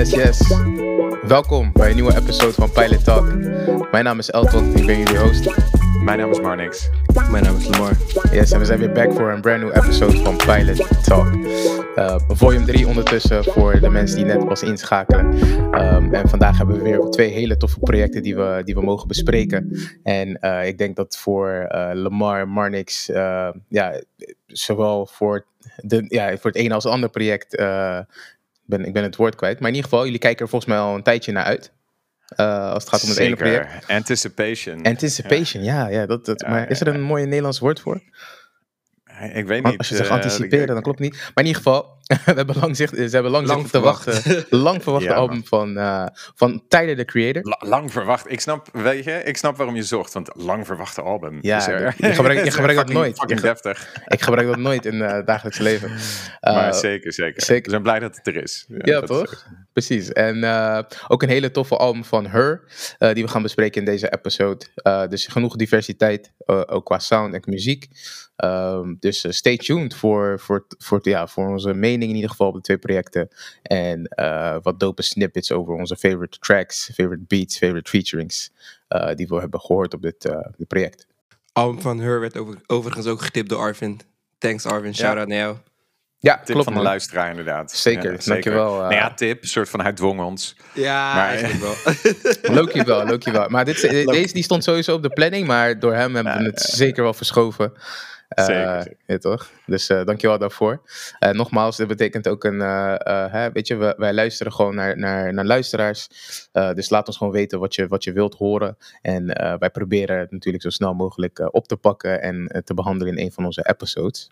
Yes, yes. Welkom bij een nieuwe episode van Pilot Talk. Mijn naam is Elton, ik ben jullie host. Mijn naam is Marnix. Mijn naam is Lamar. Yes, en we zijn weer back voor een brand new episode van Pilot Talk. Uh, volume 3 ondertussen voor de mensen die net pas inschakelen. Um, en vandaag hebben we weer twee hele toffe projecten die we, die we mogen bespreken. En uh, ik denk dat voor uh, Lamar, Marnix, ja, zowel voor, de, ja, voor het ene als het andere project ben, ik ben het woord kwijt. Maar in ieder geval, jullie kijken er volgens mij al een tijdje naar uit. Uh, als het gaat om het Zeker. ene project. Anticipation. Anticipation, ja. ja, ja dat, dat, ja, maar is er een mooi Nederlands woord voor? Ik weet niet. Als je zegt uh, anticiperen, dan klopt het niet. Maar in ieder geval, we hebben lang, zicht, ze hebben lang, lang te wachten. lang verwachte ja, album van, uh, van Tyler, the Creator. La, lang verwacht. Ik snap, weet je, ik snap waarom je zocht. Want lang verwachte album. Ja, dus er, je gebruikt, je gebruikt dat nooit. Fucking deftig. Ik gebruik dat nooit in het uh, dagelijks leven. maar zeker, zeker, zeker. We zijn blij dat het er is. Ja, ja toch? Is Precies. En ook een hele toffe album van Her. die we gaan bespreken in deze episode. dus genoeg diversiteit, ook qua sound en muziek. Um, dus uh, stay tuned voor, voor, voor, ja, voor onze mening in ieder geval op de twee projecten. En uh, wat dope snippets over onze favorite tracks, favorite beats, favorite featurings. Uh, die we hebben gehoord op dit, dit project. Album van Her werd over, overigens ook getipt door Arvin. Thanks Arvin, shout out naar jou. Ja, tip klopt van de luisteraar inderdaad. Zeker, ja, dankjewel. Uh... Nou ja, tip, soort van hij dwong ons. Ja, maar eigenlijk wel. Loki wel, Loki wel. Maar dit, deze die stond sowieso op de planning, maar door hem hebben we het zeker wel verschoven. Uh, zeker, zeker. Ja, toch? Dus uh, dankjewel daarvoor. Uh, nogmaals, dit betekent ook een. Hè, weet je, wij, wij, luisteren gewoon naar, naar, naar luisteraars. dus laat ons gewoon weten wat je, wat je wilt horen. En wij proberen het natuurlijk zo snel mogelijk op te pakken en te behandelen in een van onze episodes.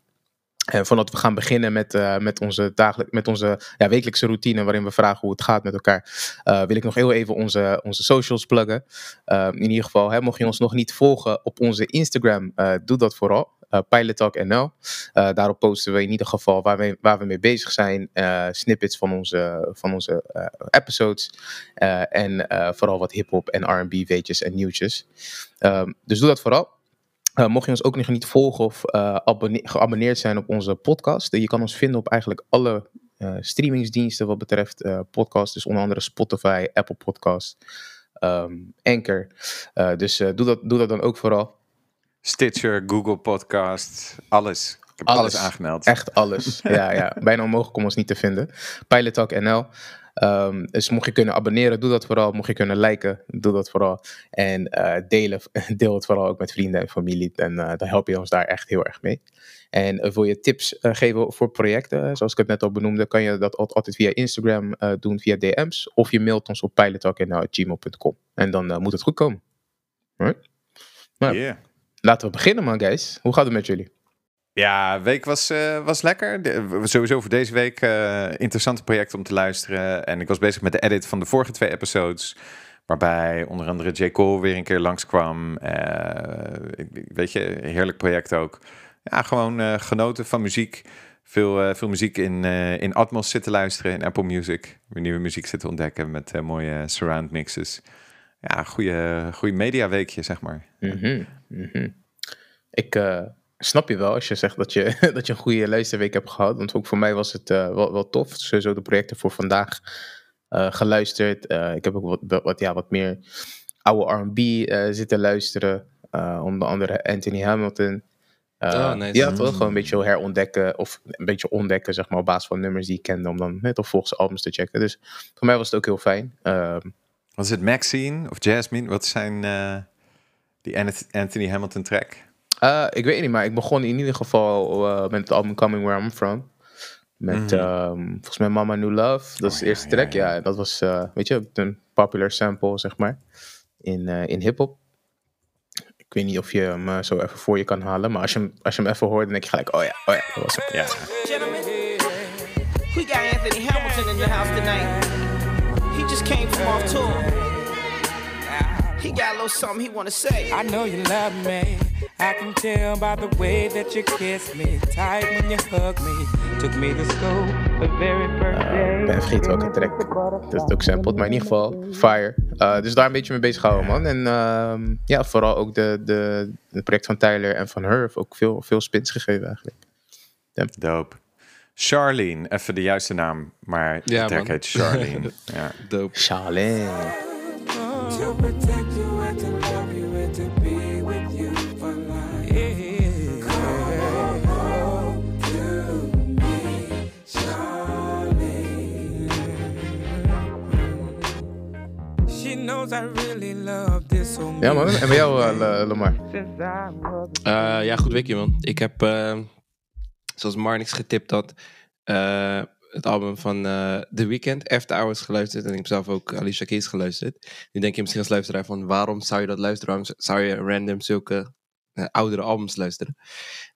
En voordat we gaan beginnen met, uh, met onze, dagelijk, met onze ja, wekelijkse routine, waarin we vragen hoe het gaat met elkaar, uh, wil ik nog heel even onze, onze socials pluggen. Uh, in ieder geval, hè, mocht je ons nog niet volgen op onze Instagram, doe dat vooral. Uh, PilotTalkNL. Uh, daarop posten we in ieder geval waar we, waar we mee bezig zijn. Uh, snippets van onze, van onze episodes. en vooral wat hip-hop en RB weetjes en nieuwtjes. Ehm, dus doe dat vooral. Mocht je ons ook nog niet volgen of geabonneerd zijn op onze podcast, je kan ons vinden op eigenlijk alle streamingsdiensten wat betreft podcasts, dus onder andere Spotify, Apple Podcast, um, Anchor. dus doe, dat, doe dat dan ook vooral. Stitcher, Google Podcast, alles. Ik heb alles, alles aangemeld. Echt alles. ja, ja, bijna onmogelijk om ons niet te vinden. Pilot Talk NL. Um, dus mocht je kunnen abonneren, doe dat vooral. Mocht je kunnen liken, doe dat vooral. En uh, delen, deel het vooral ook met vrienden en familie. En uh, dan help je ons daar echt heel erg mee. En uh, wil je tips geven voor projecten, zoals ik het net al benoemde, kan je dat altijd via Instagram doen, via DM's. Of je mailt ons op pilottalk.gmail.com. En dan moet het goed komen. Right? Nou, yeah. Laten we beginnen man, guys. Hoe gaat het met jullie? Ja, week was, uh, was lekker. De, sowieso voor deze week uh, interessante project om te luisteren. En ik was bezig met de edit van de vorige twee episodes. Waarbij onder andere J. Cole weer een keer langskwam. Uh, weet je, heerlijk project ook. Ja, gewoon genoten van muziek. Veel, veel muziek in, in Atmos zitten luisteren, in Apple Music. Weer nieuwe muziek zitten ontdekken met mooie surround mixes. Ja, goede, goede mediaweekje, zeg maar. Mm -hmm, mm -hmm. Ik snap je wel als je zegt dat je, dat je een goede luisterweek hebt gehad. Want ook voor mij was het uh, wel, wel tof. Sowieso de projecten voor vandaag uh, geluisterd. Uh, ik heb ook wat, wat, ja, wat meer oude R&B zitten luisteren. onder andere Anthony Hamilton. oh, nice. Ja, toch? Gewoon een beetje herontdekken. Of een beetje ontdekken, zeg maar, op basis van nummers die ik kende. Om dan net of volgens albums te checken. Dus voor mij was het ook heel fijn. Ehm, was het Maxine of Jasmine? Wat zijn die Anthony Hamilton track? Uh, ik weet niet, maar ik begon in ieder geval uh, met het album Coming Where I'm From. Met mm. um, volgens mij Mama New Love. Dat is oh, de eerste ja, track. Ja, ja. ja, dat was, uh, weet je, een popular sample, zeg maar. In, in hip-hop. Ik weet niet of je hem zo even voor je kan halen. Maar als je hem, als je hem even hoort, dan denk je gelijk: oh ja, oh ja, dat was het. Ja. Gentlemen, we got Anthony Hamilton in the house tonight. He just came from off tour. He got a little something he wanna say. I know you love me. I can tell by the way that you kiss me. Tight when you hug me. Took me to school the very first day. Ik ben vergeten welke track. Dat is ook sampled, maar in ieder geval Fire. Uh, dus daar een beetje mee bezig houden, man. En uh, ja, vooral ook de, de, het project van Tyler en van Her ook veel, veel spins gegeven eigenlijk. Damn. Dope. Charlene, even de juiste naam, maar Ja, de heet Charlene. ja. Dope. Charlene. To protect you and to love you and to be with you for life. Yeah. Come home to me, Charlie. She knows I really love this so much. Ja man, en bij jou Le- Lamar? Eh, ja, goed weekje man. Ik heb, eh, zoals Marnix getipt had, eh, het album van eh The Weeknd, After Hours, geluisterd. En ik heb zelf ook Alicia Keys geluisterd. Nu denk je misschien als luisteraar van, waarom zou je dat luisteren? Zou je random zulke eh, oudere albums luisteren?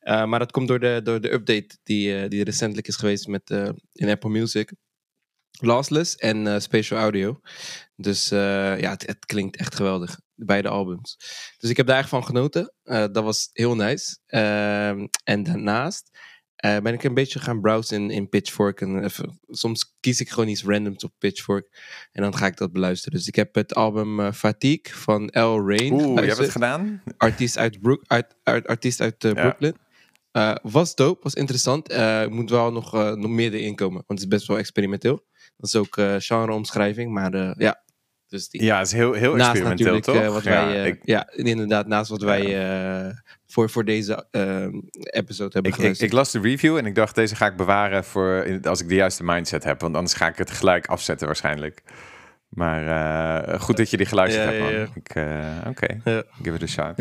Maar dat komt door de, door de update die, die recentelijk is geweest met, in Apple Music. Lossless en eh, Spatial Audio. Dus ja, het, het klinkt echt geweldig. Beide albums. Dus ik heb daar echt van genoten. Dat was heel nice. Ehm, en daarnaast eh, ben ik een beetje gaan browsen in, in Pitchfork. En even, soms kies ik gewoon iets randoms op Pitchfork. En dan ga ik dat beluisteren. Dus ik heb het album eh, Fatigue van L. Rain Oeh, je hebt het gedaan? Artiest uit, uit, uit, artiest uit eh. Brooklyn. Eh, was dope, was interessant. Eh moet wel nog, eh, nog meer erin komen. Want het is best wel experimenteel. Dat is ook eh genreomschrijving. Maar eh, ja, dus die, Ja, het is heel, heel naast experimenteel, toch? eh, wat ja, wij, eh, ik, ja, inderdaad, naast wat wij eh, voor, voor deze eh, episode hebben ik, ik, ik las de review en ik dacht, deze ga ik bewaren voor als ik de juiste mindset heb. Want anders ga ik het gelijk afzetten waarschijnlijk. Maar eh, goed dat je die geluisterd Ja, hebt, man. ja, ja. Ik, eh, Oké, Ja. give it a shot.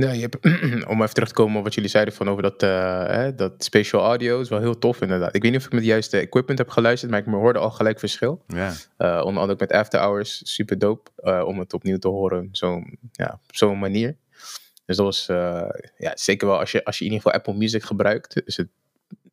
Ja. Je hebt, om even terug te komen op wat jullie zeiden van over dat, eh, hè, dat spatial audio is wel heel tof inderdaad. Ik weet niet of ik met de juiste equipment heb geluisterd, maar ik hoorde al gelijk verschil. Ja. Eh, onder andere ook met After Hours, super dope eh, om het opnieuw te horen zo, ja, op zo'n manier. Dus dat was ja, zeker wel, als je, als je in ieder geval Apple Music gebruikt, is het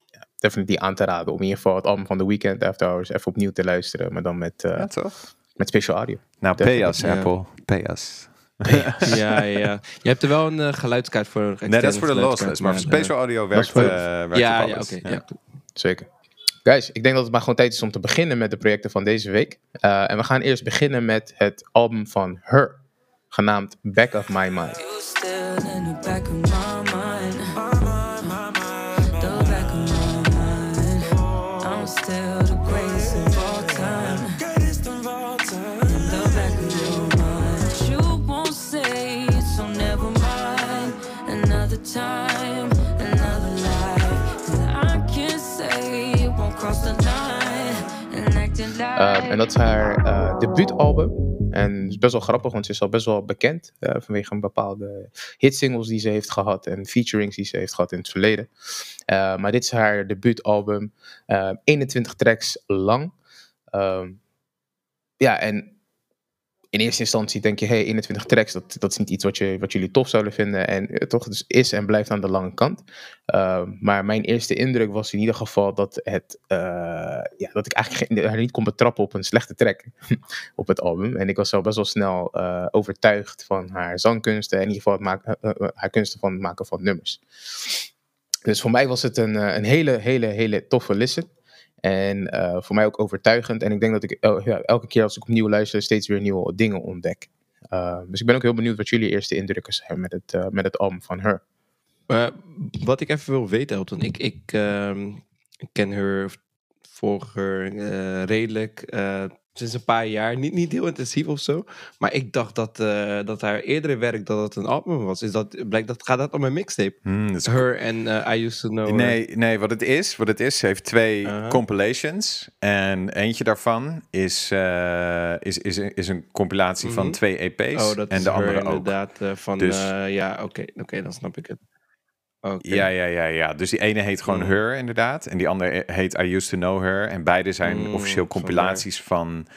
ja, definitely aan te raden om in ieder geval het album van The Weeknd, After Hours, even opnieuw te luisteren, maar dan met, ja, toch? met special audio. Nou, Definitely, pay us. Apple. Pay us. ja, ja. Je hebt er wel een eh, geluidskaart voor. Nee, dat is voor de lossless. Maar voor eh, spatial audio is werkt, voor- eh, werkt ja, op ja, oké. ja. Zeker. Guys, ik denk dat het maar gewoon tijd is om te beginnen met de projecten van deze week. Eh, en we gaan eerst beginnen met het album van Her, genaamd Back of My Mind. Acting like. Eh, en dat is haar eh, debuutalbum. En het is best wel grappig, want ze is al best wel bekend eh, vanwege een bepaalde hitsingles die ze heeft gehad en featurings die ze heeft gehad in het verleden. Eh, maar dit is haar debuutalbum, eh 21 tracks lang. Ehm, ja, en in eerste instantie denk je, hey, 21 tracks, dat, dat is niet iets wat, je, wat jullie tof zouden vinden. En eh, toch, het is- en blijft aan de lange kant. Ehm, maar mijn eerste indruk was in ieder geval dat, het, eh, ja, dat ik eigenlijk haar niet kon betrappen op een slechte track op het album. En ik was al best wel snel eh, overtuigd van haar zangkunsten. En in ieder geval het maken, eh, eh, haar kunsten van het maken van nummers. Dus voor mij was het een, eh, een hele, hele, hele toffe listen. En eh, voor mij ook overtuigend. En ik denk dat ik ja, elke keer als ik opnieuw luister, steeds weer nieuwe dingen ontdek. Eh, dus ik ben ook heel benieuwd wat jullie eerste indrukken zijn met het, eh, met het album van. Eh, wat ik even wil weten, Elton. Ik, ik ehm, ken haar, volg haar redelijk sinds een paar jaar. Niet, niet heel intensief of zo. Maar ik dacht dat, eh, dat haar eerdere werk dat het een album was. Is dat, blijkt dat, gaat dat om een mixtape? Hmm, dat is Her en eh, I Used To Know Her. Nee, nee, wat het is, wat het is, ze heeft twee compilations. En eentje daarvan is, eh, is, is, een- is een compilatie van Mhm. twee EP's. Oh, dat en is de Her andere ook. inderdaad. van, Dus- ja, oké, oké, dan snap ik het. Ja, ja, ja, ja. Dus die ene heet gewoon Mhm. Her, inderdaad. En die andere heet I Used to Know Her. En beide zijn Mm, officieel compilaties van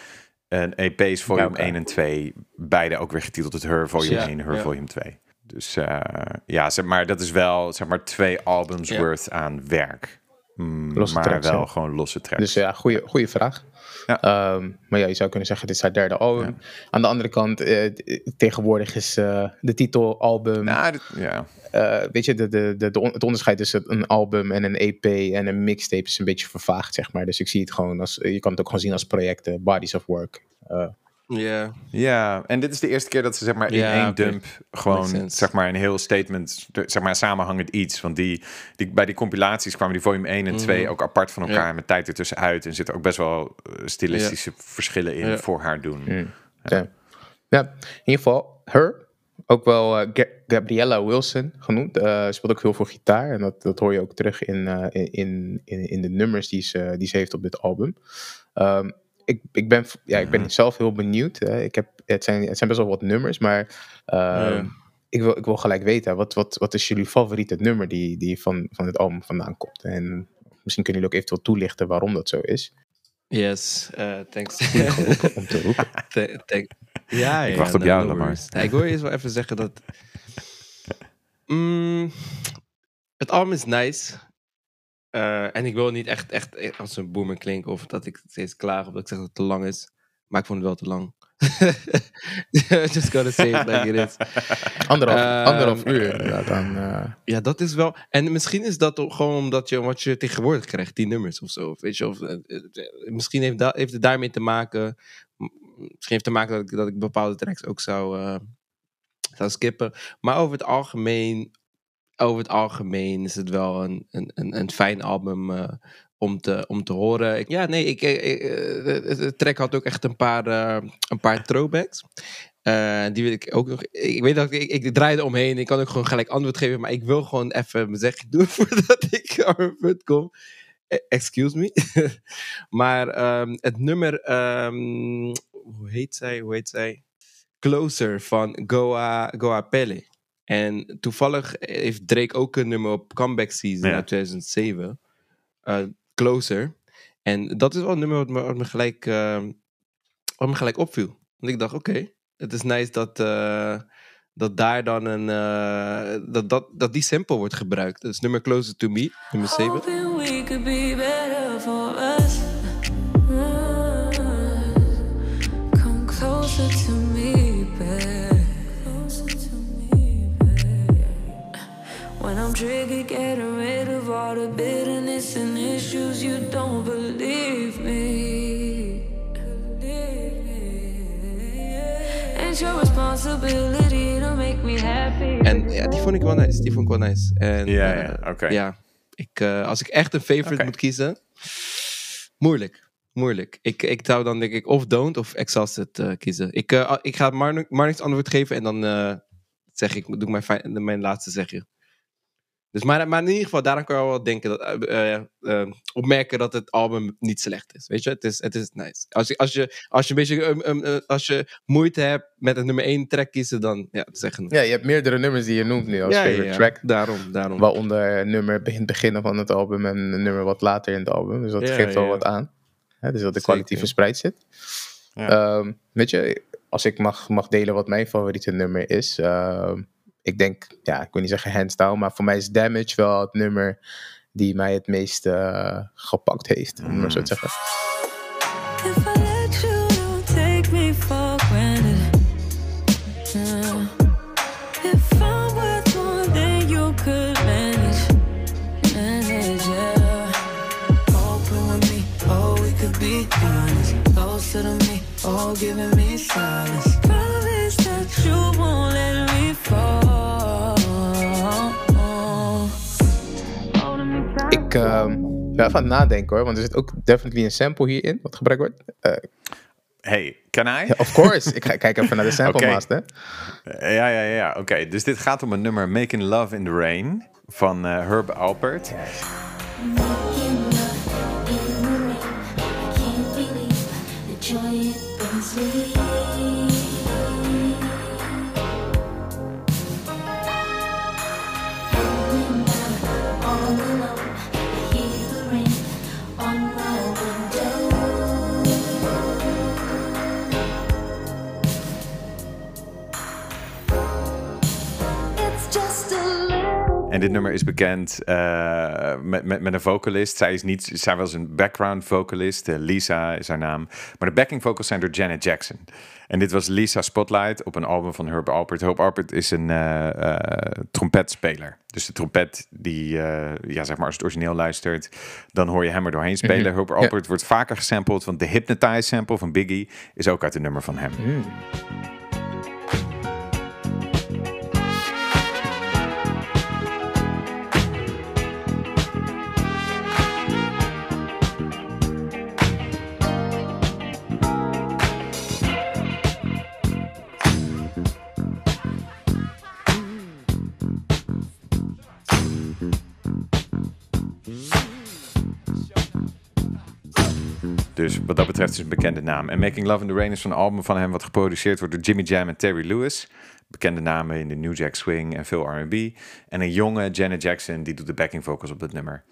een EP's volume elkaar. 1 en 2. Beide ook weer getiteld het Her volume Ja, 1, Her ja. volume 2. Dus eh, ja, zeg maar, dat is wel zeg maar twee albums Ja. worth aan werk. Mm, Losse maar tracks, wel gewoon losse tracks. Dus ja, goede goede vraag. Ja. Ehm, maar ja, je zou kunnen zeggen, dit is haar derde album. Aan de andere kant, eh, tegenwoordig is eh, de titel album... Nou, dit- ja. eh, weet je, de, de, de, de on- het onderscheid tussen een album en een EP en een mixtape is een beetje vervaagd, zeg maar. Dus ik zie het gewoon als, je kan het ook gewoon zien als projecten, bodies of work. Ja. Ja, en dit is de eerste keer dat ze zeg maar in Ja, één dump gewoon zeg maar een heel statement, zeg maar samenhangend iets. Want die, die, bij die compilaties kwamen die volume 1 en 2 ook apart van elkaar Ja. met tijd ertussen uit. En zitten ook best wel eh, stilistische verschillen in Ja. voor haar doen. Ja. ja, in ieder geval, her. Ook wel eh, Ga- Gabriella Wilson genoemd. Eh speelt ook veel voor gitaar. En dat, dat hoor je ook terug in, eh, in, in, in, in de nummers die ze, die ze heeft op dit album. Ehm, ik, ik, ben, ja, ik ben zelf heel benieuwd. hè. Ik heb, het, zijn, het zijn best wel wat nummers, maar ehm, Ja. ik, wil, ik wil gelijk weten. Wat, wat, wat is jullie favoriete nummer die, die van, van dit album vandaan komt? En misschien kunnen jullie ook eventueel toelichten waarom dat zo is. Yes, eh, thanks. Om te roepen. Th- thank- ja, Ik ja, wacht op no- jou, no. Ja, ik wil eerst wel even zeggen dat... Mm, het album is nice. Eh, en ik wil niet echt, echt als een boomer klinken of dat ik steeds klaag of dat ik zeg dat het te lang is. Maar ik vond het wel te lang. Just gotta say it like it is. Anderhalf, Ehm, anderhalf uur. Dan, eh, Ja, dat is wel. En misschien is dat ook gewoon omdat je wat je tegenwoordig krijgt, die nummers of zo. Of Weet je, of, eh, eh, misschien heeft, dat, heeft het daarmee te maken. Misschien heeft te maken dat ik, dat ik bepaalde tracks ook zou, eh, zou skippen. Maar over het algemeen, over het algemeen is het wel een, een, een, een fijn album eh, om, te, om te horen. Ja, nee, ik, ik, ik, eh, de, track had ook echt een paar, eh, een paar throwbacks. Eh, die wil ik ook nog. Ik weet dat ik, ik, draai er omheen. Ik kan ook gewoon gelijk antwoord geven. Maar ik wil gewoon even mijn zegje doen voordat ik aan mijn kom. Eh, Excuse me. maar ehm, het nummer. ehm, hoe heet zij? Hoe heet zij? Closer van Goa, Goa Pele. En toevallig heeft Drake ook een nummer op Comeback Season Ja. uit 2007. eh, Closer. En dat is wel een nummer wat me, wat me, gelijk, ehm, wat me gelijk opviel. Want ik dacht, oké, het is nice dat, eh, dat daar dan een. eh, dat, dat, dat die sample wordt gebruikt. Dat is nummer Closer to Me, nummer 7. Triggered, getting rid of all the bitterness and issues. You don't believe me. It's your responsibility to make me happy. En ja, die vond ik wel nice. Die vond ik wel nice. En, Ja, eh, ja, oké. ja ik, eh, als ik echt een favorite Oké. moet kiezen, moeilijk. Moeilijk. Ik, ik zou dan denk ik of Don't of Exhausted eh, kiezen. Ik, eh, ik ga Marnix antwoord geven en dan eh, zeg ik, doe ik mijn, mijn laatste zegje. Dus maar, maar in ieder geval, daarom kan je wel denken dat, eh, eh, eh, opmerken dat het album niet slecht is. Weet je, het is, het is nice. Als je, als je, als je een beetje, um, um, eh, als je moeite hebt met het nummer 1 track kiezen, dan ja, zeg genoeg. ja, je hebt meerdere nummers die je noemt nu als favorite track. Daarom, daarom. Waaronder een nummer begin van het album en een nummer wat later in het album. Dus dat Ja, geeft wel ja. wat aan. Hè, dus dat de kwaliteit verspreid zit. Ja. Ehm, weet je, als ik mag, mag delen wat mijn favoriete nummer is. ehm, ik denk, ja, ik wil niet zeggen hands down, maar voor mij is Damage wel het nummer die mij het meest eh, gepakt heeft. Om maar zo te zeggen. Ik ehm, ben even aan nadenken hoor, want er zit ook definitely een sample hierin wat gebruikt wordt. Eh, Hey, can I? ja, of course, ik ga kijk even naar de sample Oké. master. Ja, ja, ja. Oké, dus dit gaat om een nummer Making Love in the Rain van eh, Herb Alpert. En dit nummer is bekend eh, met, met, met een vocalist. Zij, is niet, zij was een background vocalist. eh, Lisa is haar naam. Maar de backing vocals zijn door Janet Jackson. En dit was Lisa Spotlight op een album van Herb Alpert. Herb Alpert is een eh, trompetspeler. Dus de trompet, die, ja, zeg maar, als het origineel luistert, dan hoor je hem er doorheen spelen. Herb Alpert wordt vaker gesampled, want de Hypnotize sample van Biggie is ook uit een nummer van hem. Dus wat dat betreft is een bekende naam. En Making Love in the Rain is een album van hem wat geproduceerd wordt door Jimmy Jam en Terry Lewis. Bekende namen in de New Jack Swing en veel R&B. En een jonge Janet Jackson die doet de backing vocals op dit nummer.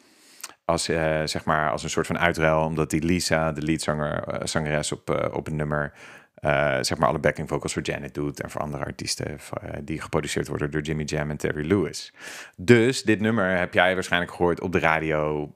Als, eh, zeg maar, als een soort van uitruil, omdat die Lisa, de leadzanger, eh, zangeres op, eh, op een nummer, zeg maar alle backing vocals voor Janet doet en voor andere artiesten eh, die geproduceerd worden door Jimmy Jam en Terry Lewis. Dus dit nummer heb jij waarschijnlijk gehoord op de radio,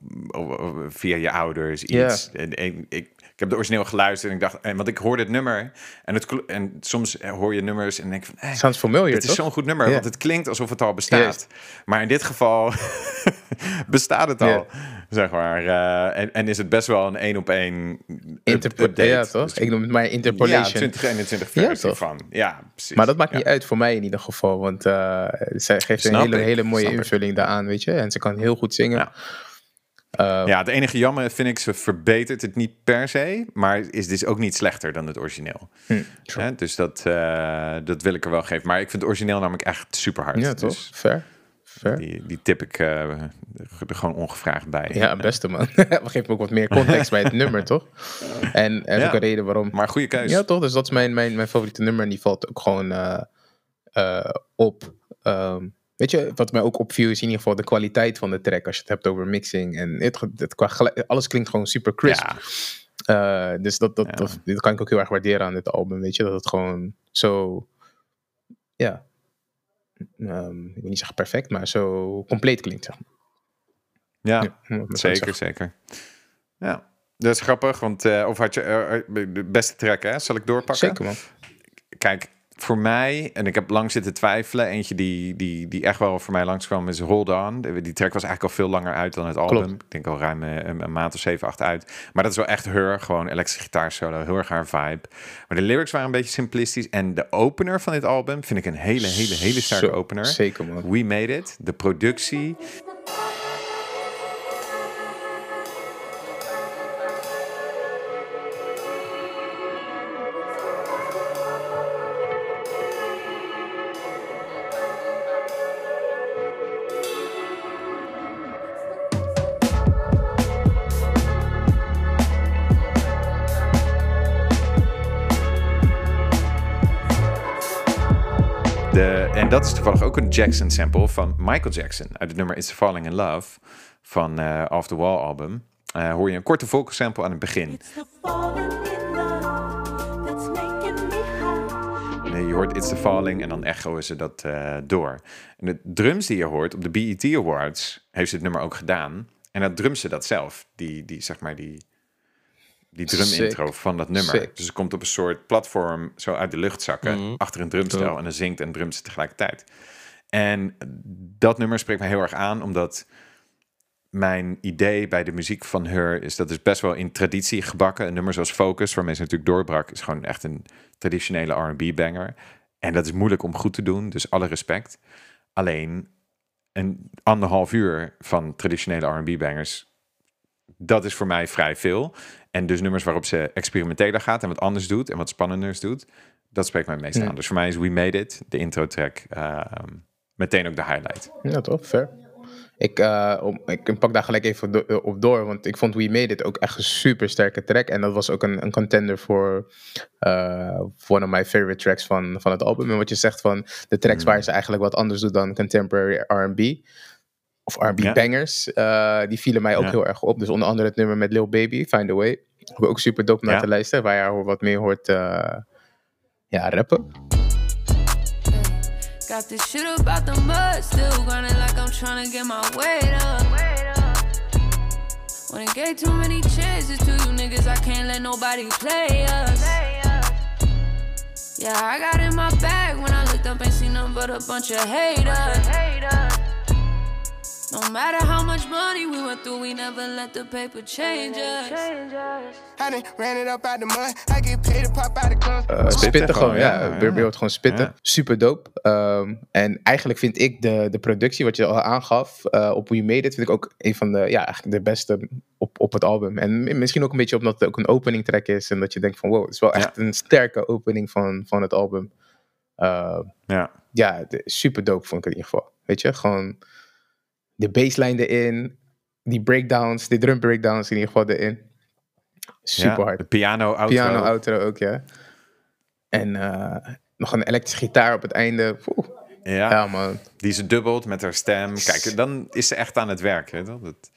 via je ouders, iets. En, ik heb de origineel geluisterd en ik dacht, en, want ik hoorde het nummer en, het, en soms hoor je nummers en denk van, eh, Sounds familiar, het is zo'n goed nummer, Ja. want het klinkt alsof het al bestaat. Maar in dit geval bestaat het al, Ja. zeg maar. eh, en, en is het best wel een één op één Interpre- update. ja, toch? Dus- Ik noem het maar ja, interpolation. 2021 Ja, versie toch? van. Ja, precies. maar dat maakt Ja. niet uit voor mij in ieder geval. Want eh, zij geeft een hele, ik, hele mooie snap ik. invulling daaraan, weet je. En ze kan heel goed zingen. Ja. Eh, Ja, het enige jammer vind ik, ze verbetert het niet per se, maar is dus ook niet slechter dan het origineel. hm, dus dat, eh, dat wil ik er wel geven. Maar ik vind het origineel namelijk echt super hard. ja, toch? Dus Fair. Fair. die, die tip ik eh, er gewoon ongevraagd bij. Ja, beste man. We geven ook wat meer context bij het nummer, toch? En, en Ja. ook een reden waarom. Maar goede keuze. Ja, toch? Dus dat is mijn, mijn, mijn favoriete nummer. En die valt ook gewoon eh, op. Ehm, weet je, wat mij ook opviel is in ieder geval de kwaliteit van de track. Als je het hebt over mixing. En het, het, qua alles klinkt gewoon super crisp. Ja. Eh, dus dat, dat, Ja. dat, kan ik ook heel erg waarderen aan dit album. Weet je, dat het gewoon zo. Ja. ehm, ik wil niet zeggen perfect, maar zo compleet klinkt. Zeg maar. Ja, zeker, zeker. Ja, dat is grappig, want uh, of had je uh, de beste track, hè? Zal ik doorpakken? Zeker, man. Kijk, voor mij, en ik heb lang zitten twijfelen, eentje die, die, die echt wel voor mij langskwam is Hold On. Die track was eigenlijk al veel langer uit dan het album. Klopt. Ik denk al ruim een, een, maand of 7, 8 uit. Maar dat is wel echt her, gewoon elektrische gitaar solo, heel erg haar vibe. Maar de lyrics waren een beetje simplistisch. En de opener van dit album vind ik een hele, hele, hele sterke Zo, opener. Zeker, man. We Made It, de productie. Dat is toevallig ook een Jackson sample van Michael Jackson uit het nummer It's Falling in Love van uh, Off the Wall album. Uh, hoor je een korte vocal sample aan het begin. Nee, je hoort It's the Falling en dan echoen ze dat uh, door. En de drums die je hoort op de BET Awards heeft ze het nummer ook gedaan. En dat drumt ze dat zelf. Die, die zeg maar die, die drum intro Sick. van dat nummer. Sick. Dus ze komt op een soort platform zo uit de lucht zakken Mhm. achter een drumstel en dan zingt en drumt ze tegelijkertijd. En dat nummer spreekt me heel erg aan, omdat mijn idee bij de muziek van haar is dat is best wel in traditie gebakken. Een nummer zoals Focus, waarmee ze natuurlijk doorbrak, is gewoon echt een traditionele R&B banger. En dat is moeilijk om goed te doen, dus alle respect. Alleen een anderhalf uur van traditionele R&B bangers, dat is voor mij vrij veel. En dus nummers waarop ze experimenteler gaat en wat anders doet en wat spannenders doet, dat spreekt mij het meest Ja. aan. Dus voor mij is We Made It, de intro track, ehm, meteen ook de highlight. Ja, toch? Fair. Ik, eh, om, ik pak daar gelijk even do- op door, want ik vond We Made It ook echt een super sterke track. En dat was ook een, een contender voor eh, one of my favorite tracks van, van het album. En wat je zegt van de tracks waar ze eigenlijk wat anders doet dan contemporary R&B. Of R&B Ja. bangers, eh, die vielen mij ook Ja. heel erg op. Dus onder andere het nummer met Lil Baby, Find a Way. Ook- Ook super dope naar Ja. te luisteren, waar je wat meer hoort eh, ja, rappen. Got this shit about the mud, still grinding like I'm trying to get my weight up. When it gave too many chances to you niggas, I can't let nobody play us. Yeah, I got in my bag when I looked up and seen nothing but a bunch of haters. No matter how much money we went through, we never let the paper change us. I done ran it up out the mud. I get paid to pop out the guns. Eh, Spitten gewoon, ja. ja, wordt gewoon spitten. Ja. Super dope. Ehm, en eigenlijk vind ik de, de productie, wat je al aangaf, eh, op We Made It, vind ik ook een van de, ja, eigenlijk de beste op, op het album. En mi- misschien ook een beetje omdat het ook een opening track is. En dat je denkt van, wow, het is wel Ja. echt een sterke opening van, van het album. Eh, Ja. ja, de- super dope vond ik in ieder geval. Weet je, gewoon de bassline erin, die breakdowns, die drum breakdowns in ieder geval erin. Super Ja, hard. De piano, outro. Piano outro ook, ja. En eh, nog een elektrische gitaar op het einde. Oeh, Ja, ja, man. die ze dubbelt met haar stem. Kijk, dan is ze echt aan het werk. Hè? Dat,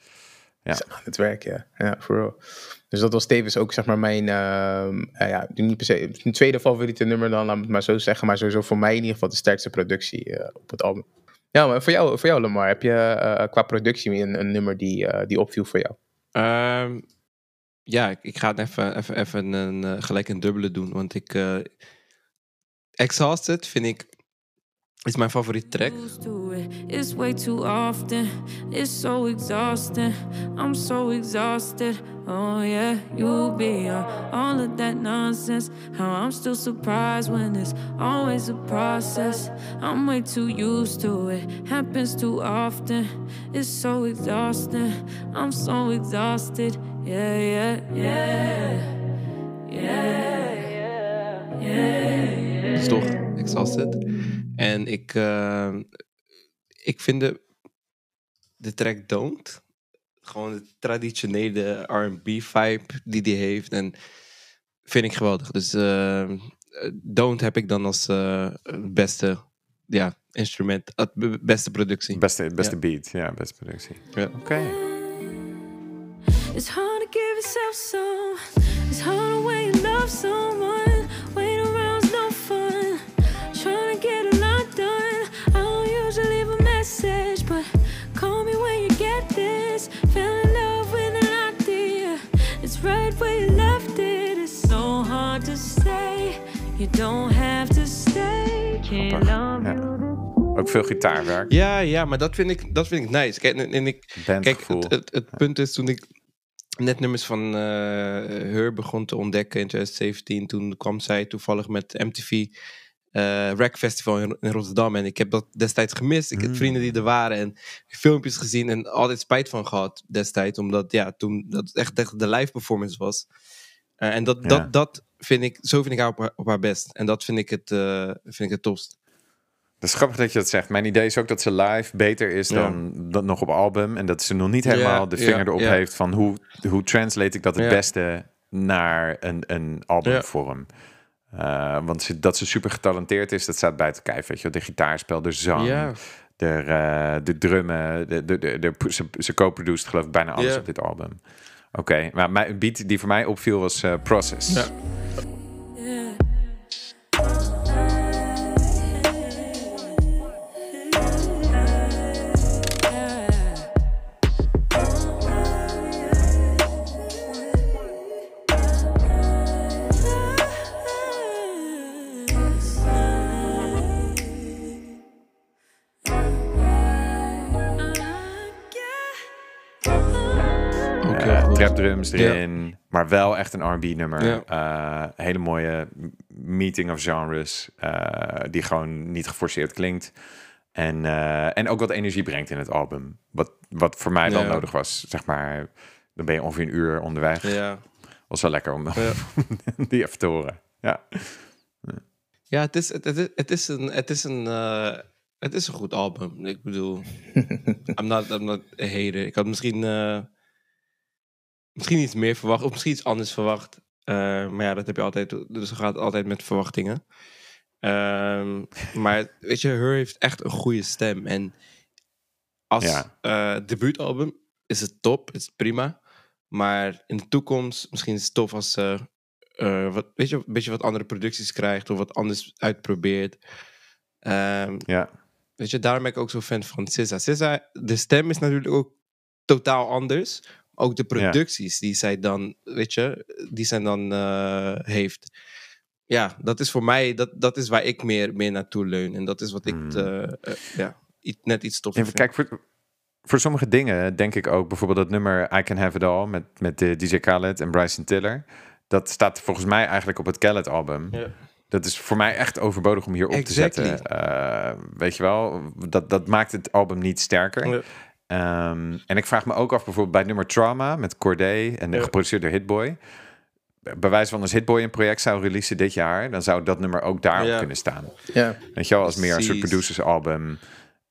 Ja. Is aan het werk, ja. Ja, voor real. Dus dat was tevens ook, zeg maar, mijn... ehm, eh, ja, niet per se... Een tweede favoriete nummer dan, laat me het maar zo zeggen. Maar sowieso voor mij in ieder geval de sterkste productie eh, op het album. Ja, maar voor jou, voor jou Lamar, heb je eh, qua productie een, een nummer die, eh, die opviel voor jou? Ehm, ja, ik, ga het even, even, even een, eh, gelijk een dubbele doen. Want ik... eh, Exhausted vind ik... Is mijn favoriete track. Used to it. It's way too often. It's so exhausting. I'm so exhausted. Oh yeah, you be on all of that nonsense. How I'm still surprised when it's always a process. I'm way too used to it. Happens too often. It's so exhausting. I'm so exhausted. Yeah, yeah, yeah. Yeah. Yeah. is toch Exhausted. En ik, eh, ik vind de, de track Don't, gewoon de traditionele R&B vibe die die heeft. En vind ik geweldig. Dus eh, Don't heb ik dan als eh, het beste ja, instrument, het be- beste productie. Beste, beste Ja. beat. Ja, beste productie. Ja. Oké. It's hard to give yourself some. It's hard to when you love someone. You don't have to stay. Love Ja. you. Ook veel gitaarwerk. Ja, ja, maar dat vind ik, dat vind ik nice. Kijk, en, en ik, Kijk, het, het, punt is toen ik net nummers van eh Her begon te ontdekken in 2017, toen kwam zij toevallig met MTV eh Rack Festival in, in Rotterdam. En ik heb dat destijds gemist. Ik heb Mm. vrienden die er waren en filmpjes gezien en altijd spijt van gehad destijds. Omdat ja, toen dat echt, echt de live performance was. Eh, en dat, Ja. dat, dat vind ik, zo vind ik haar op, haar op haar best. En dat vind ik het, eh, vind ik het tofst. Het is grappig dat je dat zegt. Mijn idee is ook dat ze live beter is Ja. dan, dan nog op album. En dat ze nog niet helemaal Ja, de ja, vinger erop heeft van hoe, hoe translate ik dat het beste naar een, een albumvorm. Eh, want ze, dat ze super getalenteerd is, dat staat buiten kijf. Weet je, de gitaarspel, de zang, de, eh, de drummen. De, de, de, de- ze, ze co-produced geloof ik bijna alles op dit album. Oké, maar mijn beat die voor mij opviel was eh, Process. Ja. Trapdrums erin, maar wel echt een R&B nummer. Ja. Eh, hele mooie meeting of genres, eh, die gewoon niet geforceerd klinkt. En, eh, en ook wat energie brengt in het album. Wat, wat voor mij Ja. nodig was, zeg maar. Dan ben je ongeveer een uur onderweg. Ja. Was wel lekker om Ja. die even te horen. Ja, Ja, het is, het, het, is- het is een, het is een, eh, het is een goed album. Ik bedoel, I'm not, I'm not a hater. Ik had misschien, eh, misschien iets meer verwacht, of misschien iets anders verwacht. Eh, maar ja, dat heb je altijd, dus het gaat altijd met verwachtingen. Ehm, maar weet je, Her heeft echt een goede stem. En als Ja. eh, debuutalbum is het top, is het prima. Maar in de toekomst, misschien is het tof als ze eh, wat, weet je, een beetje wat andere producties krijgt of wat anders uitprobeert. Ehm, Ja. Weet je, daarom ben ik ook zo fan van SZA. SZA, de stem is natuurlijk ook totaal anders. Ook de producties die zij dan, weet je, die zij dan eh, heeft. Ja, dat is voor mij, dat, dat is waar ik meer, meer naartoe leun. En dat is wat ik Mm. eh, eh, ja, net iets toffer Even, vind. kijk, voor, voor sommige dingen denk ik ook bijvoorbeeld dat nummer I Can Have It All met, met de DJ Khaled en Bryson Tiller. Dat staat volgens mij eigenlijk op het Khaled album. Ja. Dat is voor mij echt overbodig om hier op Exactly. te zetten. Weet je wel, dat, dat maakt het album niet sterker. Ja. Ehm, en ik vraag me ook af bijvoorbeeld bij het nummer Trauma met Corday en Ja. geproduceerd door Hitboy. Bij wijze van als Hitboy een project zou releasen dit jaar, dan zou dat nummer ook daarop Ja. kunnen staan. Ja. Weet je wel, als meer een soort Precies. producers album.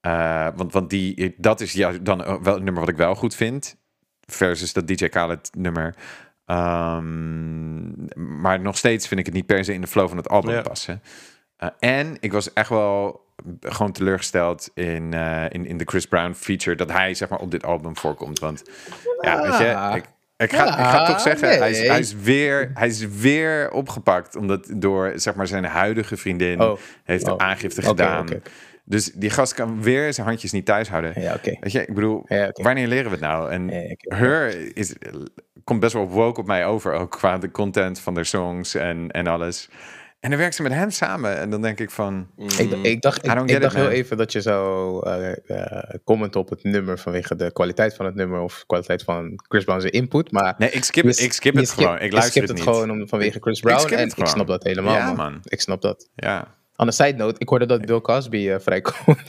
Eh, want, want die, dat is ja, dan wel een nummer wat ik wel goed vind. Versus dat DJ Khaled nummer. Ehm, maar nog steeds vind ik het niet per se in de flow van het album Ja. passen. Eh, en ik was echt wel gewoon teleurgesteld in, eh, in, in de Chris Brown feature. Dat hij zeg maar op dit album voorkomt. Want ja, weet je... Ik, ik ga, ik ga toch zeggen, hij, is, hij, is weer, hij is weer opgepakt. Omdat door zeg maar, zijn huidige vriendin Oh. heeft Oh. de aangifte Oké, gedaan. Dus die gast kan weer zijn handjes niet thuis houden. Ja. Weet je, ik bedoel, Ja, wanneer leren we het nou? En. Her is, komt best wel woke op mij over, ook qua de content van de songs en, en alles. En dan werkt ze met hem samen. En dan denk ik van, Ik, ik dacht, ik, ik dacht heel even dat je zou eh, eh, commenten op het nummer vanwege de kwaliteit van het nummer of kwaliteit van Chris Brown's input. Maar nee, ik skip, je ik skip het gewoon. Ik luister skipt het het niet. gewoon om, vanwege Chris Brown. skip het en ik snap dat helemaal. Ja, man. man. Ik snap dat. Ja. On a side note, ik hoorde dat Bill Cosby eh, vrijkomt.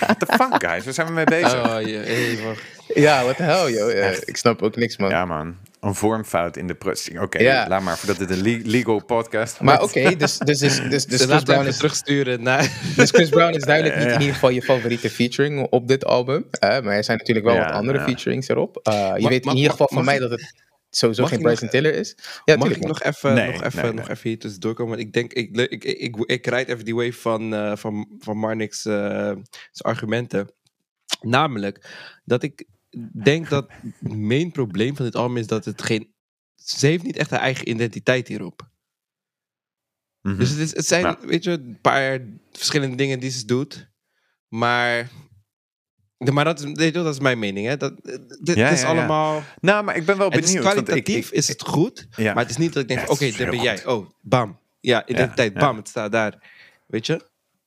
What the fuck, guys? Waar zijn we mee bezig? Oh, ja, hey, wacht. ja, wat de hell, joh. Eh, ik snap ook niks, man. Ja, man. Een vormfout in de processing. Oké, Ja. laat maar, voordat dit een le- legal podcast Maar wordt. oké, dus, dus, dus, dus, dus, Dus Chris Brown is, terugsturen naar... dus Chris Brown is duidelijk niet Ja. in ieder geval je favoriete featuring op dit album. eh, maar er zijn natuurlijk wel Ja, wat andere ja. featurings erop. Eh, je Mag- weet in ieder geval mag- van mij dat het sowieso mag geen Bryson Tiller is. Ja, Mag ik nog even, Nee, nog even, nee, nog nee. even hier tussendoor komen? Want ik denk, ik, ik, ik, ik, ik rijd even die wave van, eh, van, van Marnix eh, zijn argumenten. Namelijk, dat ik denk dat het main probleem van dit album is dat het geen... Ze heeft niet echt haar eigen identiteit hierop. Mhm. Dus het, is, het zijn, weet je, een paar verschillende dingen die ze doet. Maar... Maar dat is, dat is mijn mening. Hè? Dat, dit Ja, is ja, ja. allemaal... Nou, maar ik ben wel benieuwd. want ik- kwalitatief, ik- is het goed. Maar het is niet dat ik denk, oké, is dit ben jij. Oh, bam. Ja, identiteit, bam, het staat daar. Weet je?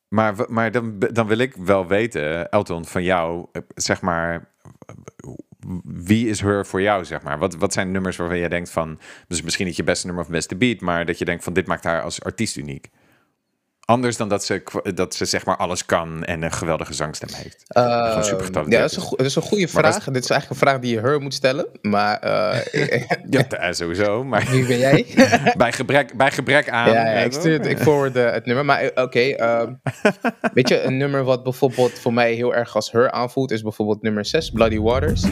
Maar, maar dan, dan wil ik wel weten, Elton, van jou, eh, zeg maar, wie is her voor jou, zeg maar? Wat, wat zijn nummers waarvan jij denkt van, dus misschien niet je beste nummer of beste beat, maar dat je denkt van, dit maakt haar als artiest uniek? Anders dan dat ze, dat ze zeg maar alles kan en een geweldige zangstem heeft. Gewoon super getalenteerd ja, dat is, een, is. goe- dat is een goede Maar vraag. Dit is eigenlijk een vraag die je her moet stellen. Maar eh, Ja, eh, sowieso, maar wie ben jij? bij, gebrek, bij gebrek aan... ja, ja, eh, ik, stuur, het- ik forward eh, het nummer. Maar eh, oké, ehm, weet je, een nummer wat bijvoorbeeld voor mij heel erg als her aanvoelt, is bijvoorbeeld nummer 6, Bloody Waters.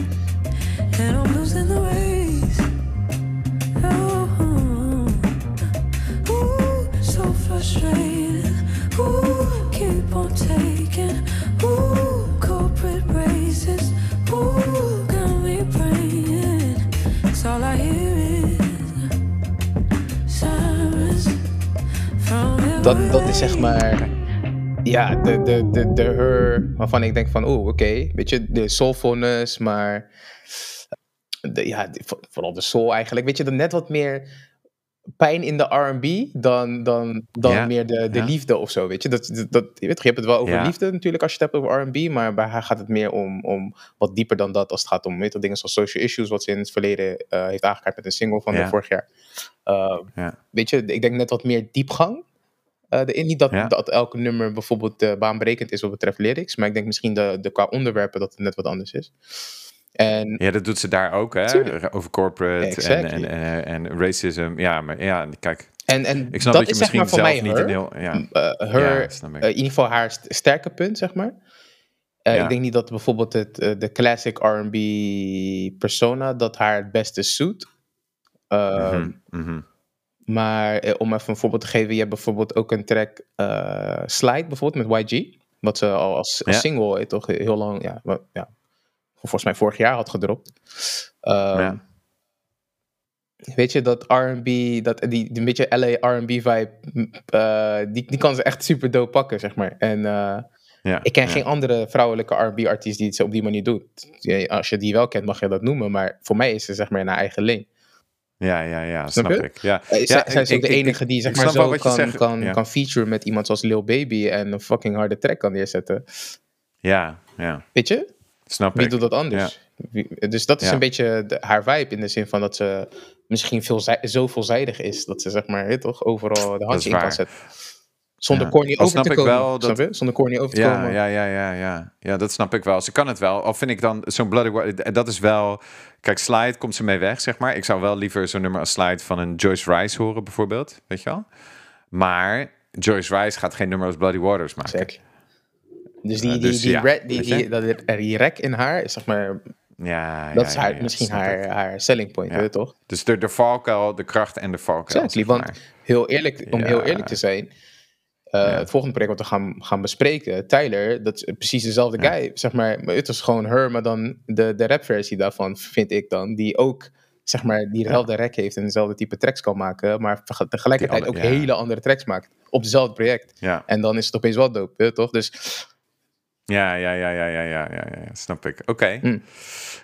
Dat, dat is zeg maar, ja, de, de, de, de her waarvan ik denk van, oeh, oké, weet je, de soulfulness, maar de, ja, vooral de soul eigenlijk. Weet je, dan net wat meer pijn in de R&B dan, dan, dan Ja, meer de, de ja. liefde of zo, weet je. Dat, dat, dat- je, weet, je hebt het wel over Ja. liefde natuurlijk als je het hebt over R&B, maar bij haar gaat het meer om, om wat dieper dan dat als het gaat om weet dingen zoals social issues, wat ze in het verleden eh, heeft aangekaart met een single van vorig jaar. Uh, Ja. Weet je, ik denk net wat meer diepgang. Eh. Niet dat, Ja. dat elke nummer bijvoorbeeld eh, baanbrekend is wat betreft lyrics, maar ik denk misschien de, de, qua onderwerpen dat het net wat anders is. En Ja, dat doet ze daar ook, hè? Tuurlijk. Over corporate en, Exactly. en, en, en racism. Ja, maar ja, kijk, En, en ik snap dat, dat, je is zeg misschien maar voor zelf mij niet her. een heel... Ja, Eh, her, eh, in ieder geval haar st- sterke punt, zeg maar. Eh, Ja. Ik denk niet dat bijvoorbeeld het, eh, de classic R&B persona dat haar het beste suit. Maar eh, om even een voorbeeld te geven, je hebt bijvoorbeeld ook een track eh, Slide bijvoorbeeld met YG. Wat ze al als, als Ja. single toch heel lang, ja, wat- ja, volgens mij vorig jaar had gedropt. Ehm, Ja. weet je, dat R&B, dat, die, die een beetje LA R&B vibe, eh, die, die kan ze echt super dope pakken, zeg maar. En Ja, ik ken geen andere vrouwelijke R&B artiest die het zo op die manier doet. Als je die wel kent, mag je dat noemen, maar voor mij is ze zeg maar in haar eigen lane. Ja, ja, ja, Snap ik. Ja. Eh, Ja, zij, is ik- ook de enige ik- die zeg maar zo kan, zegt, kan, ja. kan featuren met iemand zoals Lil Baby en een fucking harde track kan neerzetten. Ja, ja, Weet je? snap Wie ik. doet dat anders? Wie- dus dat is Ja. een beetje de- haar vibe in de zin van dat ze misschien veel, zo veelzijdig is. Dat ze zeg maar, toch, overal de handje in kan zetten. Zonder Ja. corny over te komen. dat-? Zonder corny over te Ja, komen. ja, ja, ja, ja. Ja, dat snap ik wel. Ze kan het wel. Al vind ik dan zo'n Bloody Wa- Dat is wel... Kijk, Slide komt ze mee weg, zeg maar. Ik zou wel liever zo'n nummer als Slide van een Joyce Rice horen, bijvoorbeeld. Weet je wel? Maar Joyce Rice gaat geen nummer als Bloody Waters maken. Dus die, Eh, die, dus die, ja, re- die, weet je? die, dat, die rek in haar is zeg maar, Ja, dat ja, is haar, ja, misschien haar, haar selling point, toch? Dus de, de valkuil, de kracht en de valkuil. Exactly, want heel eerlijk, om heel eerlijk te zijn, Ja. het volgende project wat we gaan, gaan bespreken, Tyler, dat is precies dezelfde Ja. guy, zeg maar, maar het is gewoon her, maar dan de, de rapversie daarvan, vind ik dan, die ook, zeg maar, diezelfde rek heeft en dezelfde type tracks kan maken, maar tege- tegelijkertijd Die ook hele andere tracks maakt, op hetzelfde project. Ja. En dan is het opeens wel dope, toch? Dus Ja, ja, ja, ja, ja, ja, ja, ja, snap ik. Oké. Mm.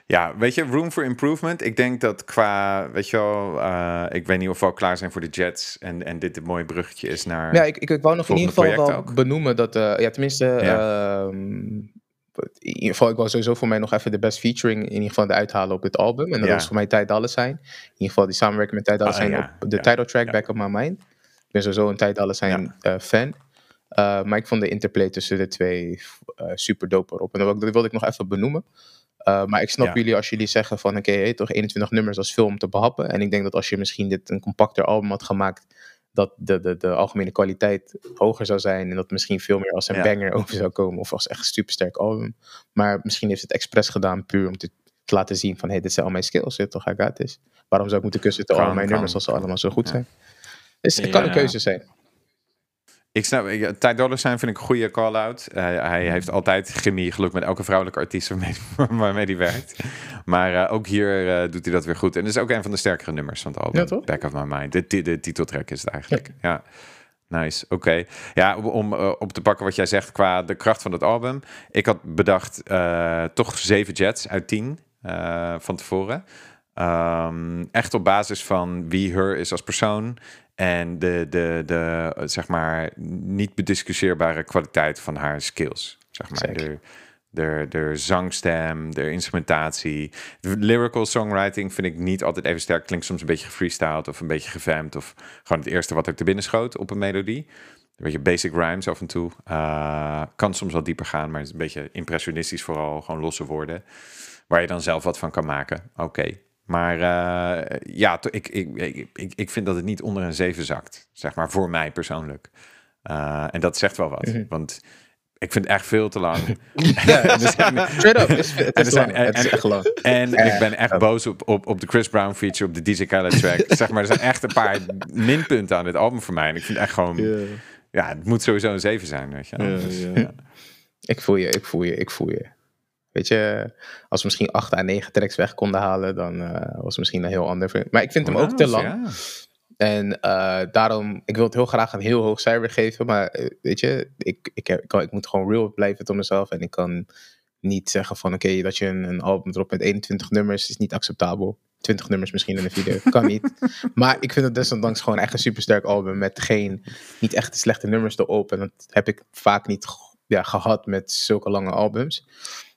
Ja, weet je, room for improvement. Ik denk dat qua, weet je wel, eh, ik weet niet of we al klaar zijn voor de Jets en, en dit een mooi bruggetje is naar... Ja, ik, ik, ik wou nog in ieder geval wel ook. benoemen dat, eh, ja, tenminste, Ja. ehm, in ieder geval, ik wou sowieso voor mij nog even de best featuring in ieder geval eruit halen op dit album. En dat Ja. was voor mij Ty Dolla Sign. In ieder geval die samenwerking met Ty Dolla Ah, ja. op de title track. Back of My Mind. Ik ben sowieso een Ty Dolla Sign eh, fan. Maar ik vond de interplay tussen de twee super dope erop. En dat wilde, dat wilde ik nog even benoemen. Eh, maar ik snap Ja. jullie als jullie zeggen van oké, hey, toch 21 nummers als film te behappen. En ik denk dat als je misschien dit een compacter album had gemaakt, dat de, de, de algemene kwaliteit hoger zou zijn. En dat misschien veel meer als een Ja. banger over zou komen. Of als echt een supersterk album. Maar misschien heeft het expres gedaan puur om te, te laten zien van hey, dit zijn al mijn skills. Dit toch, I got this. Waarom zou ik moeten kussen tussen al mijn kan, nummers als ze allemaal zo goed Ja. zijn? Dus het kan een Ja. keuze zijn. Ik snap, Ty Dolla Sign vind ik een goede call-out. Eh, hij heeft altijd chemie, geluk met elke vrouwelijke artiest waarmee, waarmee hij werkt. Maar eh, ook hier eh, doet hij dat weer goed. En is ook een van de sterkere nummers van het album. Ja, toch? Back of My Mind. De, de titeltrack is het eigenlijk. Ja. Nice, oké. Ja, om, op te pakken wat jij zegt qua de kracht van het album. Ik had bedacht toch zeven jets uit tien van tevoren. Ehm, echt op basis van wie her is als persoon. En de, de, de eh, zeg maar, niet bediscussieerbare kwaliteit van haar skills. Zeg maar, de, de, de zangstem, de instrumentatie. De lyrical songwriting vind ik niet altijd even sterk. Klinkt soms een beetje gefreestyled of een beetje gevamd. Of gewoon het eerste wat er te binnen schoot op een melodie. Een beetje basic rhymes af en toe. Uh, kan soms wel dieper gaan, maar het is een beetje impressionistisch vooral. Gewoon losse woorden. Waar je dan zelf wat van kan maken. Oké. Maar uh, ja, ik, ik, ik, ik vind dat het niet onder een 7 zakt. Zeg maar voor mij persoonlijk. Uh, en dat zegt wel wat. -hmm. Want ik vind het echt veel te lang. straight up. Het is, echt lang. En, ik ben echt boos op, op, op de Chris Brown feature, op de DJ Khaled track. zeg maar, er zijn echt een paar minpunten aan dit album voor mij. En ik vind echt gewoon... Yeah. Ja, het moet sowieso een 7 zijn, weet je. Yeah, dus, yeah. Ja. Ik voel je, ik voel je, ik voel je. Weet je, als we misschien 8 à 9 tracks weg konden halen, dan uh, was het misschien een heel ander. Maar ik vind hem ook te lang. Ja. En uh, daarom, ik wil het heel graag een heel hoog cijfer geven. Maar uh, weet je, ik, ik, ik, kan, ik moet gewoon real blijven tot mezelf. En ik kan niet zeggen van oké, okay, dat je een, een album erop met 21 nummers is niet acceptabel. 20 nummers misschien in een video. Kan niet. Maar ik vind het desondanks gewoon echt een supersterk album. Met geen, niet echt slechte nummers erop. En dat heb ik vaak niet ja, gehad met zulke lange albums.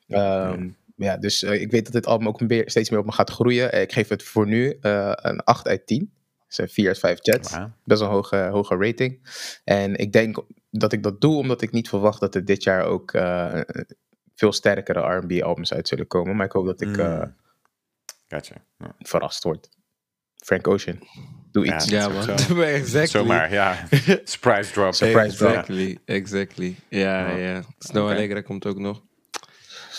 Um, ja, dus uh, ik weet dat dit album ook meer, steeds meer op me gaat groeien. Ik geef het voor nu uh, een 8 uit 10. Dus een 4 uit 5 jets. Wow. Best een hoge, hoge rating. En ik denk dat ik dat doe omdat ik niet verwacht dat er dit jaar ook uh, veel sterkere R&B albums uit zullen komen. Maar ik hoop dat ik mm. gotcha. ja. verrast word. Frank Ocean. Doe iets. Ja, ja man. exactly. Zomaar, ja. Surprise drop. Surprise drop. Exactly, exactly. Ja, ja. Snow okay. Allegra komt ook nog.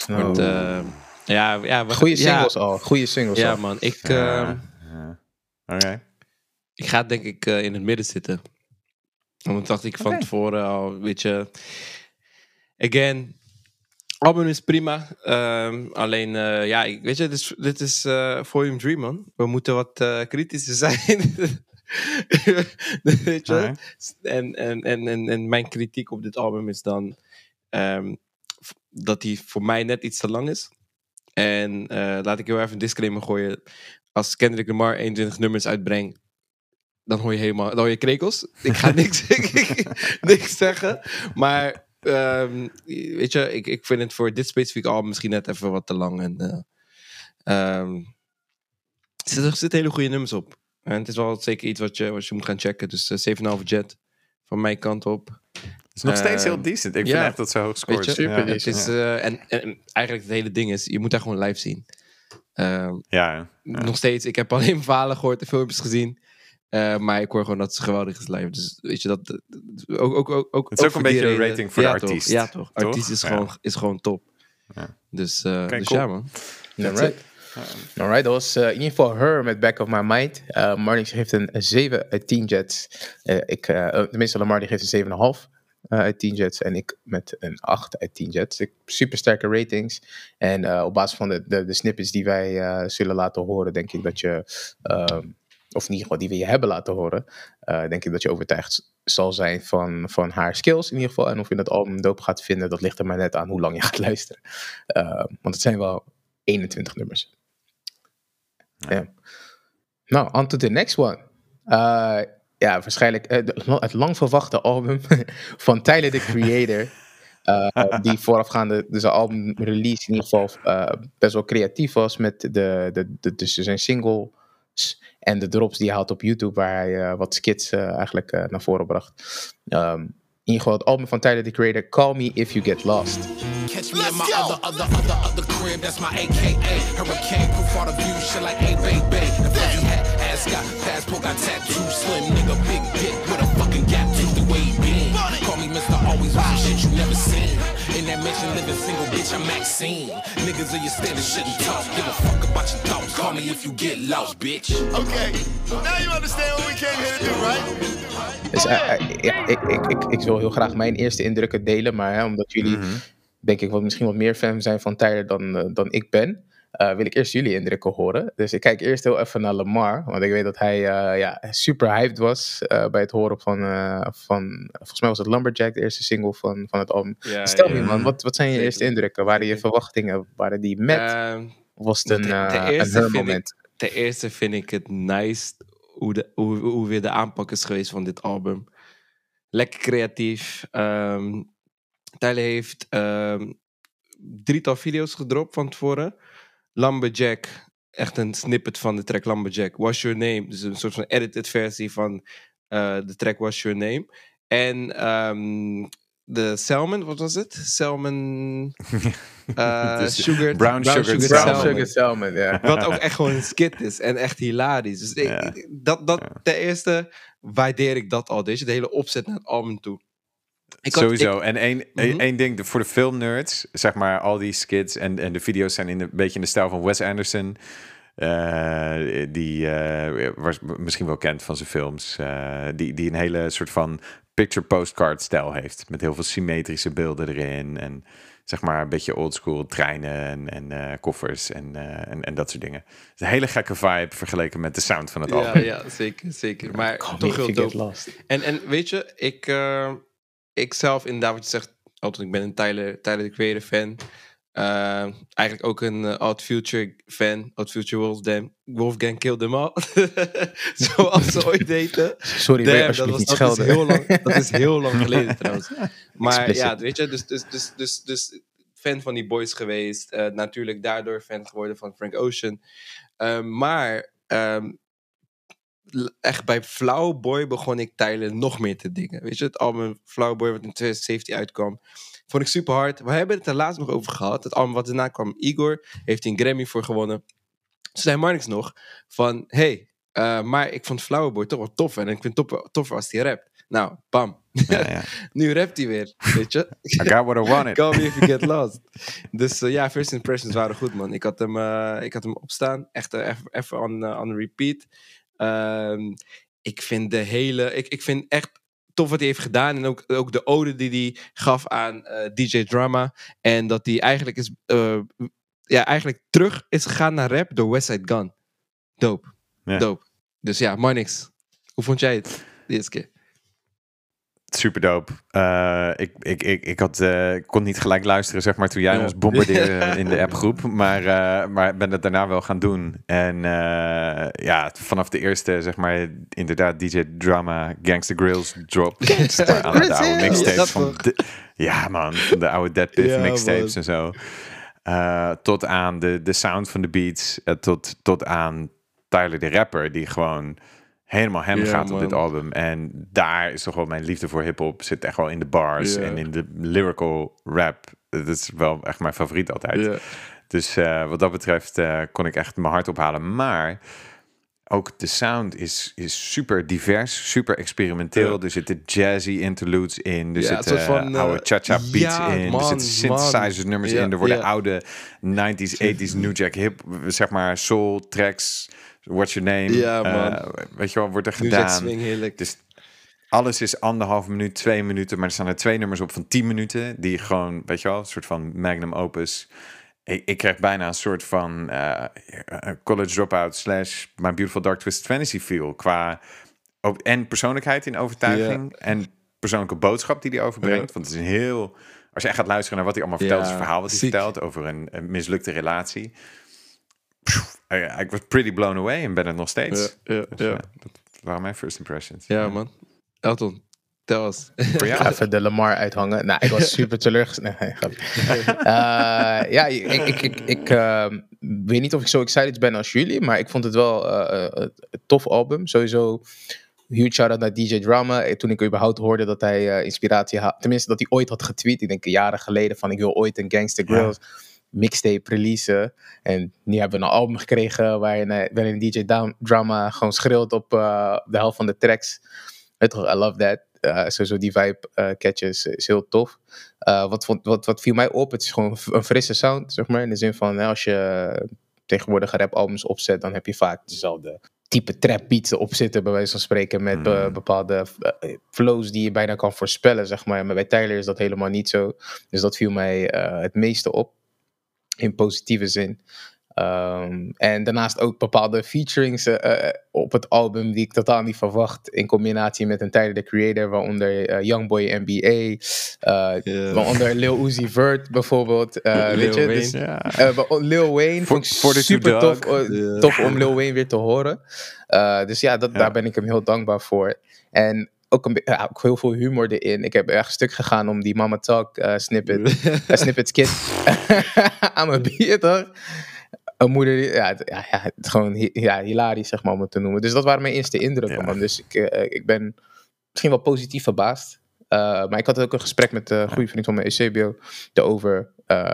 Snow. Want, uh, ja, ja, we, Goeie singles ja. al. Goeie singles ja, al. man. Ik, ja, uh, ja. Okay. ik ga denk ik uh, in het midden zitten. Want dacht ik van okay. tevoren al, weet je... Again, Album is prima. ehm, alleen, eh, ja, ik- weet je, dit is, dit is eh, Volume 3, man. We moeten wat eh, kritischer zijn. weet je? En, en, en, en, en mijn kritiek op dit album is dan ehm, dat hij voor mij net iets te lang is. En eh, laat ik heel even een disclaimer gooien. Als Kendrick Lamar 21 nummers uitbrengt, dan hoor je helemaal, dan hoor je krekels. Ik ga niks, niks zeggen. Maar ehm, weet je, ik, ik vind het voor dit specifieke album misschien net even wat te lang. En, eh, ehm, er zitten- hele goede nummers op. En het is wel zeker iets wat je, wat je moet gaan checken. Dus eh 7,5 jet van mijn kant op. Is nog steeds heel Ehm, decent. Ik vind echt dat ze hoog scoort. Het is, eh, en, en eigenlijk het hele ding is, je moet daar gewoon live zien. Ehm, ja, ja. Nog steeds, ik heb alleen verhalen gehoord en filmpjes gezien. Eh, maar ik hoor gewoon dat ze geweldig is live. Dus weet je, dat, ook, ook, ook, ook, Het is ook voor een die beetje een rating voor de toch, artiest, Ja, toch. toch? Artiest is, Ja. gewoon, is gewoon top. Ja. Dus, eh, Oké, dus cool. ja, man. Alright. Alright, dat was in ieder geval Her met Back of My Mind. Eh Marnix geeft een 7 uit 10 jets. Eh, ik, tenminste, Lamar die geeft een 7,5 eh, uit 10 jets. En ik met een 8 uit 10 jets. Ik, super sterke ratings. En eh, op basis van de, de, de snippets die wij eh, zullen laten horen, denk ik dat je... ehm, of in ieder geval die we je hebben laten horen, eh, denk ik dat je overtuigd zal zijn van, van haar skills in ieder geval. En of je het album dope gaat vinden, dat ligt er maar net aan hoe lang je gaat luisteren. Eh, want het zijn wel 21 nummers. Ja. Nou, on to the next one. Eh, ja, waarschijnlijk eh, het lang verwachte album van Tyler, the Creator. eh, die voorafgaande, dus album release in ieder geval eh, best wel creatief was met de, de, de, dus zijn singles en de drops die hij had op YouTube, waar hij wat skits eigenlijk naar voren bracht. Ehm, in ieder geval het album van Tyler, the Creator, Call Me If You Get Lost. Catch me in my other, other, other, other that's my AKA. View, like. Got, passport got tattoo, slim nigga, big dick with a fucking gap tooth, the way he been. Call me Mr. Always some shit you never seen. In that mansion, living single, bitch, I'm Maxine. Niggas of your standard shouldn't talk, give a fuck about your thoughts. Call me if you get lost, bitch. Okay, now you understand what we came here to do, right? Dus eh, ja, ik, ik, ik, ik wil heel graag mijn eerste indrukken delen, maar hè, omdat jullie, Mhm. denk ik, wat, misschien wat meer fan zijn van Tyler dan, eh, dan ik ben, eh, wil ik eerst jullie indrukken horen. Dus ik kijk eerst heel even naar Lamar, want ik weet dat hij eh, ja, super hyped was eh, bij het horen van, van, volgens mij was het Lumberjack, de eerste single van, van het album. Ja, Stel ja. me man, wat, wat zijn je Zeker. eerste indrukken? Waren je verwachtingen, waren die met, Ehm, of was het een, eh, eerste een ik- moment? ten eerste vind ik het nice hoe, de, hoe, hoe weer de aanpak is geweest van dit album. Lekker creatief. Ehm Tyler heeft ehm drietal video's gedropt van tevoren. Lumberjack, echt een snippet van de track Lumberjack. What's Your Name, dus een soort van edited versie van eh, de track What's Your Name. En ehm, de Salmon, wat was het? Salmon... eh Dus sugar, brown sugared Brown salmon. Sugar Salmon, ja. wat ook echt gewoon een skit is en echt hilarisch. Dus ik- dat, dat ten eerste waardeer ik dat al. Deze de hele opzet naar het album toe. Ik had- Sowieso. ik- en één, Mhm. één ding voor de filmnerds, zeg maar, al die skits en, en de video's zijn in een beetje in de stijl van Wes Anderson. eh, die eh, was misschien wel kent van zijn films. eh, die, die een hele soort van picture postcard stijl heeft. Met heel veel symmetrische beelden erin. En zeg maar een beetje oldschool treinen en, en eh, koffers en, eh, en, en dat soort dingen. Het is een hele gekke vibe vergeleken met de sound van het ja, album. ja, zeker, zeker. Maar toch heel dope. En, en weet je, ik, eh, ik zelf inderdaad wat je zegt, altijd, ik ben een Tyler, Tyler the Creator fan. Eh, eigenlijk ook een eh, Odd Future fan. Odd Future Wolfgang, Wolfgang Kill Them All. Zoals ze ooit heten. Sorry, Damn, dat, was, niet dat, is heel lang, dat is heel lang geleden trouwens. Maar Explicit. ja, weet je, dus, dus, dus, dus, dus fan van die boys geweest. Eh, natuurlijk daardoor fan geworden van Frank Ocean. Eh, maar ehm, l- echt bij Flower Boy begon ik Tyler nog meer te dingen. Weet je, het album Flower Boy wat in 2017 uitkwam. Vond ik super hard. We hebben het er laatst nog over gehad. Het album wat daarna kwam, Igor, heeft hij een Grammy voor gewonnen. Toen zei Marnix nog van, hey, eh, maar ik vond Flower Boy toch wel tof. En ik vind het tof, toffer als hij rapt. Nou, bam. Ja, ja. nu rapt hij weer, weet je. I got what I wanted. Call me if you get lost. Dus eh, ja, first impressions waren goed, man. Ik had hem, eh, ik had hem opstaan. Echt even on, eh, on repeat. Ehm, ik vind de hele... Ik, ik vind echt tof wat hij heeft gedaan. En ook, ook de ode die hij gaf aan eh, DJ Drama. En dat hij eigenlijk is, eh, ja, eigenlijk terug is gegaan naar rap door Westside Gun. Dope. Ja. Dope. Dus ja, Marnix. Hoe vond jij het de eerste keer? Super dope. Eh, ik, ik, ik, ik, had, eh, ik kon niet gelijk luisteren, zeg maar, toen jij Ja. ons bombardeerde in de appgroep. Maar, eh, maar ben het daarna wel gaan doen. En ja, vanaf de eerste, zeg maar, inderdaad, DJ Drama, Gangsta Grills drop. Aan de oude Ja, mixtapes dat van... de- ja, man, van de oude Dead Piff Ja, mixtapes man. en zo. Tot aan de, de sound van de beats. tot, tot aan Tyler de Rapper, die gewoon helemaal hem Ja, gaat op dit album. En daar is toch wel mijn liefde voor hip-hop. Zit echt wel in de bars en in de lyrical rap. Dat is wel echt mijn favoriet altijd. Dus eh, wat dat betreft eh, kon ik echt mijn hart ophalen. Maar ook de sound is, is super divers, super experimenteel. Ja. Er zitten jazzy interludes in. Er Ja, zitten van, oude eh, cha-cha beats ja, in. er man, zitten synthesizers man. nummers in. Er worden oude 90s, 80s New Jack hip, zeg maar soul tracks. What's your name? Ja, man. Eh, weet je wel, wordt er gedaan. swing heerlijk. Dus alles is anderhalf minuut, twee minuten. Maar er staan er twee nummers op van tien minuten. Die gewoon, weet je wel, een soort van magnum opus. Ik, ik kreeg bijna een soort van eh, college dropout slash My Beautiful Dark Twisted Fantasy feel. Qua en persoonlijkheid in overtuiging. En persoonlijke boodschap die hij overbrengt. Ja. Want het is een heel... Als je echt gaat luisteren naar wat hij allemaal vertelt. Ja, een verhaal wat hij ziek. vertelt over een, een mislukte relatie. Ik, ik was pretty blown away en ben het nog steeds. Ja, ja, Dus, ja. eh, dat waren mijn first impressions. Ja, man. Elton, tel ga even de Lamar uithangen. Nou, ik was super teleurgesteld. Nee. Eh, ja, ik, ik, ik, ik ehm, weet niet of ik zo excited ben als jullie, maar ik vond het wel eh, eh, een tof album. Sowieso huge shout-out naar DJ Drama. Toen ik überhaupt hoorde dat hij eh, inspiratie had, tenminste dat hij ooit had getweet, ik denk jaren geleden, van ik wil ooit een Gangster Ja. Mixtape releasen. En nu hebben we een album gekregen waarin, eh, waarin DJ Drama gewoon schreeuwt op eh, de helft van de tracks. Toch, I love that. Eh sowieso die vibe eh catches is heel tof. Eh, wat, vond, wat, wat viel mij op, het is gewoon een frisse sound, zeg maar. In de zin van, hè, als je tegenwoordig rapalbums opzet, dan heb je vaak dezelfde type trap beats erop zitten, bij wijze van spreken, met be- Mm. bepaalde eh, flows die je bijna kan voorspellen, zeg maar. Maar bij Tyler is dat helemaal niet zo. Dus dat viel mij eh, het meeste op, in positieve zin. Ehm, en daarnaast ook bepaalde featurings eh, eh, op het album die ik totaal niet verwacht. In combinatie met een the Creator, waaronder eh, Youngboy NBA, Ja. waaronder Lil Uzi Vert bijvoorbeeld. Lil weet je, Wayne. dus, wa- Lil Wayne de super tof, tof om Lil Wayne weer te horen. Dus ja, dat, Ja. daar ben ik hem heel dankbaar voor. En ook, een, be- ja, ook heel veel humor erin. Ik heb erg stuk gegaan om die Mama Talk eh, snippet, eh, snippets kid aan mijn bier, toch? Een moeder, die- ja, ja, ja, het gewoon ja, hilarisch, zeg maar, om het te noemen. Dus dat waren mijn eerste indrukken, man. Dus ik, eh, ik ben misschien wel positief verbaasd. Maar ik had ook een gesprek met een goede vriend van mijn ECBO erover. Eh,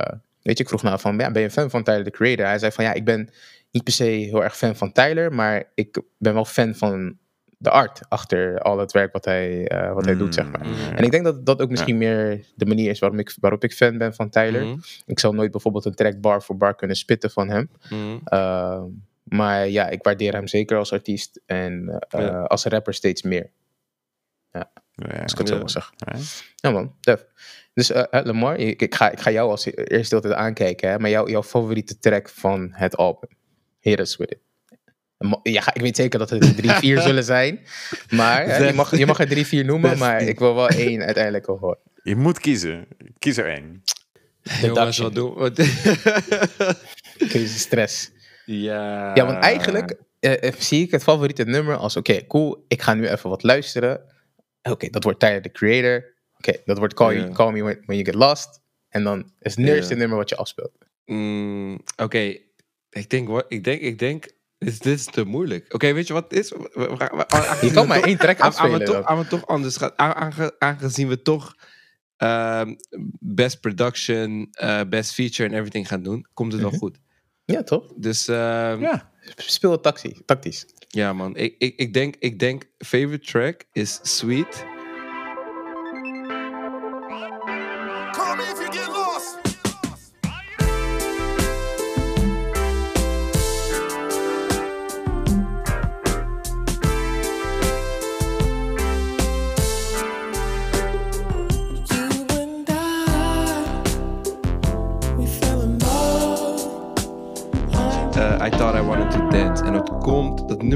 weet je, ik vroeg nou van, ja, ben je een fan van Tyler, the Creator? Hij zei van, ja, ik ben niet per se heel erg fan van Tyler, maar ik ben wel fan van de art achter al het werk wat hij, eh, wat hij doet, zeg maar. Mm, En ik denk dat dat ook misschien meer de manier is waarom ik, waarop ik fan ben van Tyler. Mhm, Ik zal nooit bijvoorbeeld een track bar voor bar kunnen spitten van hem. mhm. Uh, maar ja, ik waardeer hem zeker als artiest en eh, Ja. als rapper steeds meer. Ja. Als ik het zo mag zeggen. Ja. Man, def. Dus eh, Lamar, ik, ik, ga, ik ga jou als eerste altijd aankijken, hè, maar jou, jouw favoriete track van het album. Hit us with it. Ja, ik weet zeker dat het er drie, vier zullen zijn. Maar hè, je, mag, je mag er drie, vier noemen, Best maar ik wil wel één uiteindelijk wel horen. Je moet kiezen. Kies er één. Jongens, wat doen wat- Crazy stress. Ja. Ja, want eigenlijk eh, eh, zie ik het favoriete nummer als: oké, cool, ik ga nu even wat luisteren. Oké, dat wordt Tyler the Creator. Oké, dat wordt Call, Ja. you, Call Me When, When You Get Lost. En dan is het nummer wat je afspeelt. Mm, Oké, ik denk, ik denk, ik denk, is, dit te moeilijk. Oké, weet je wat het is? Je kan maar één track aan- aan we afspelen. aan we toch anders gaan. aan- aange- aangezien we toch ehm, best production, eh, best feature en everything gaan doen, komt het Mhm. wel goed. Ja, toch? Dus ehm, ja. Ja. Speel het taxi, tactisch. man, ik, ik, ik, denk, ik denk favorite track is Sweet.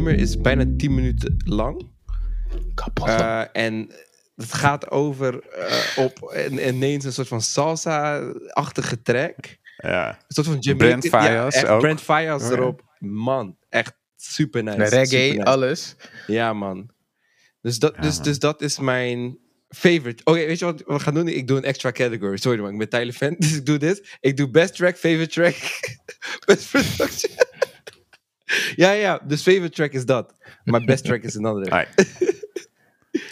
Nummer is bijna 10 minuten lang. Kapot. Eh, en het gaat over eh, op en, ineens een soort van salsa-achtige track. Ja. Een soort van Jamaican. Brent ja, Faiyaz echt ook. Brent Oh, ja. erop. Man, echt super nice. Reggae, super nice. alles. Ja, man. Dus dat, Ja, dus, man. dus dat is mijn favorite. Oké, weet je wat we gaan doen? Ik doe een extra category. Sorry man, ik ben Tyler fan. Dus ik doe dit. Ik doe best track, favorite track, best production. Ja, ja. Dus favorite track is dat. Maar best track is een andere.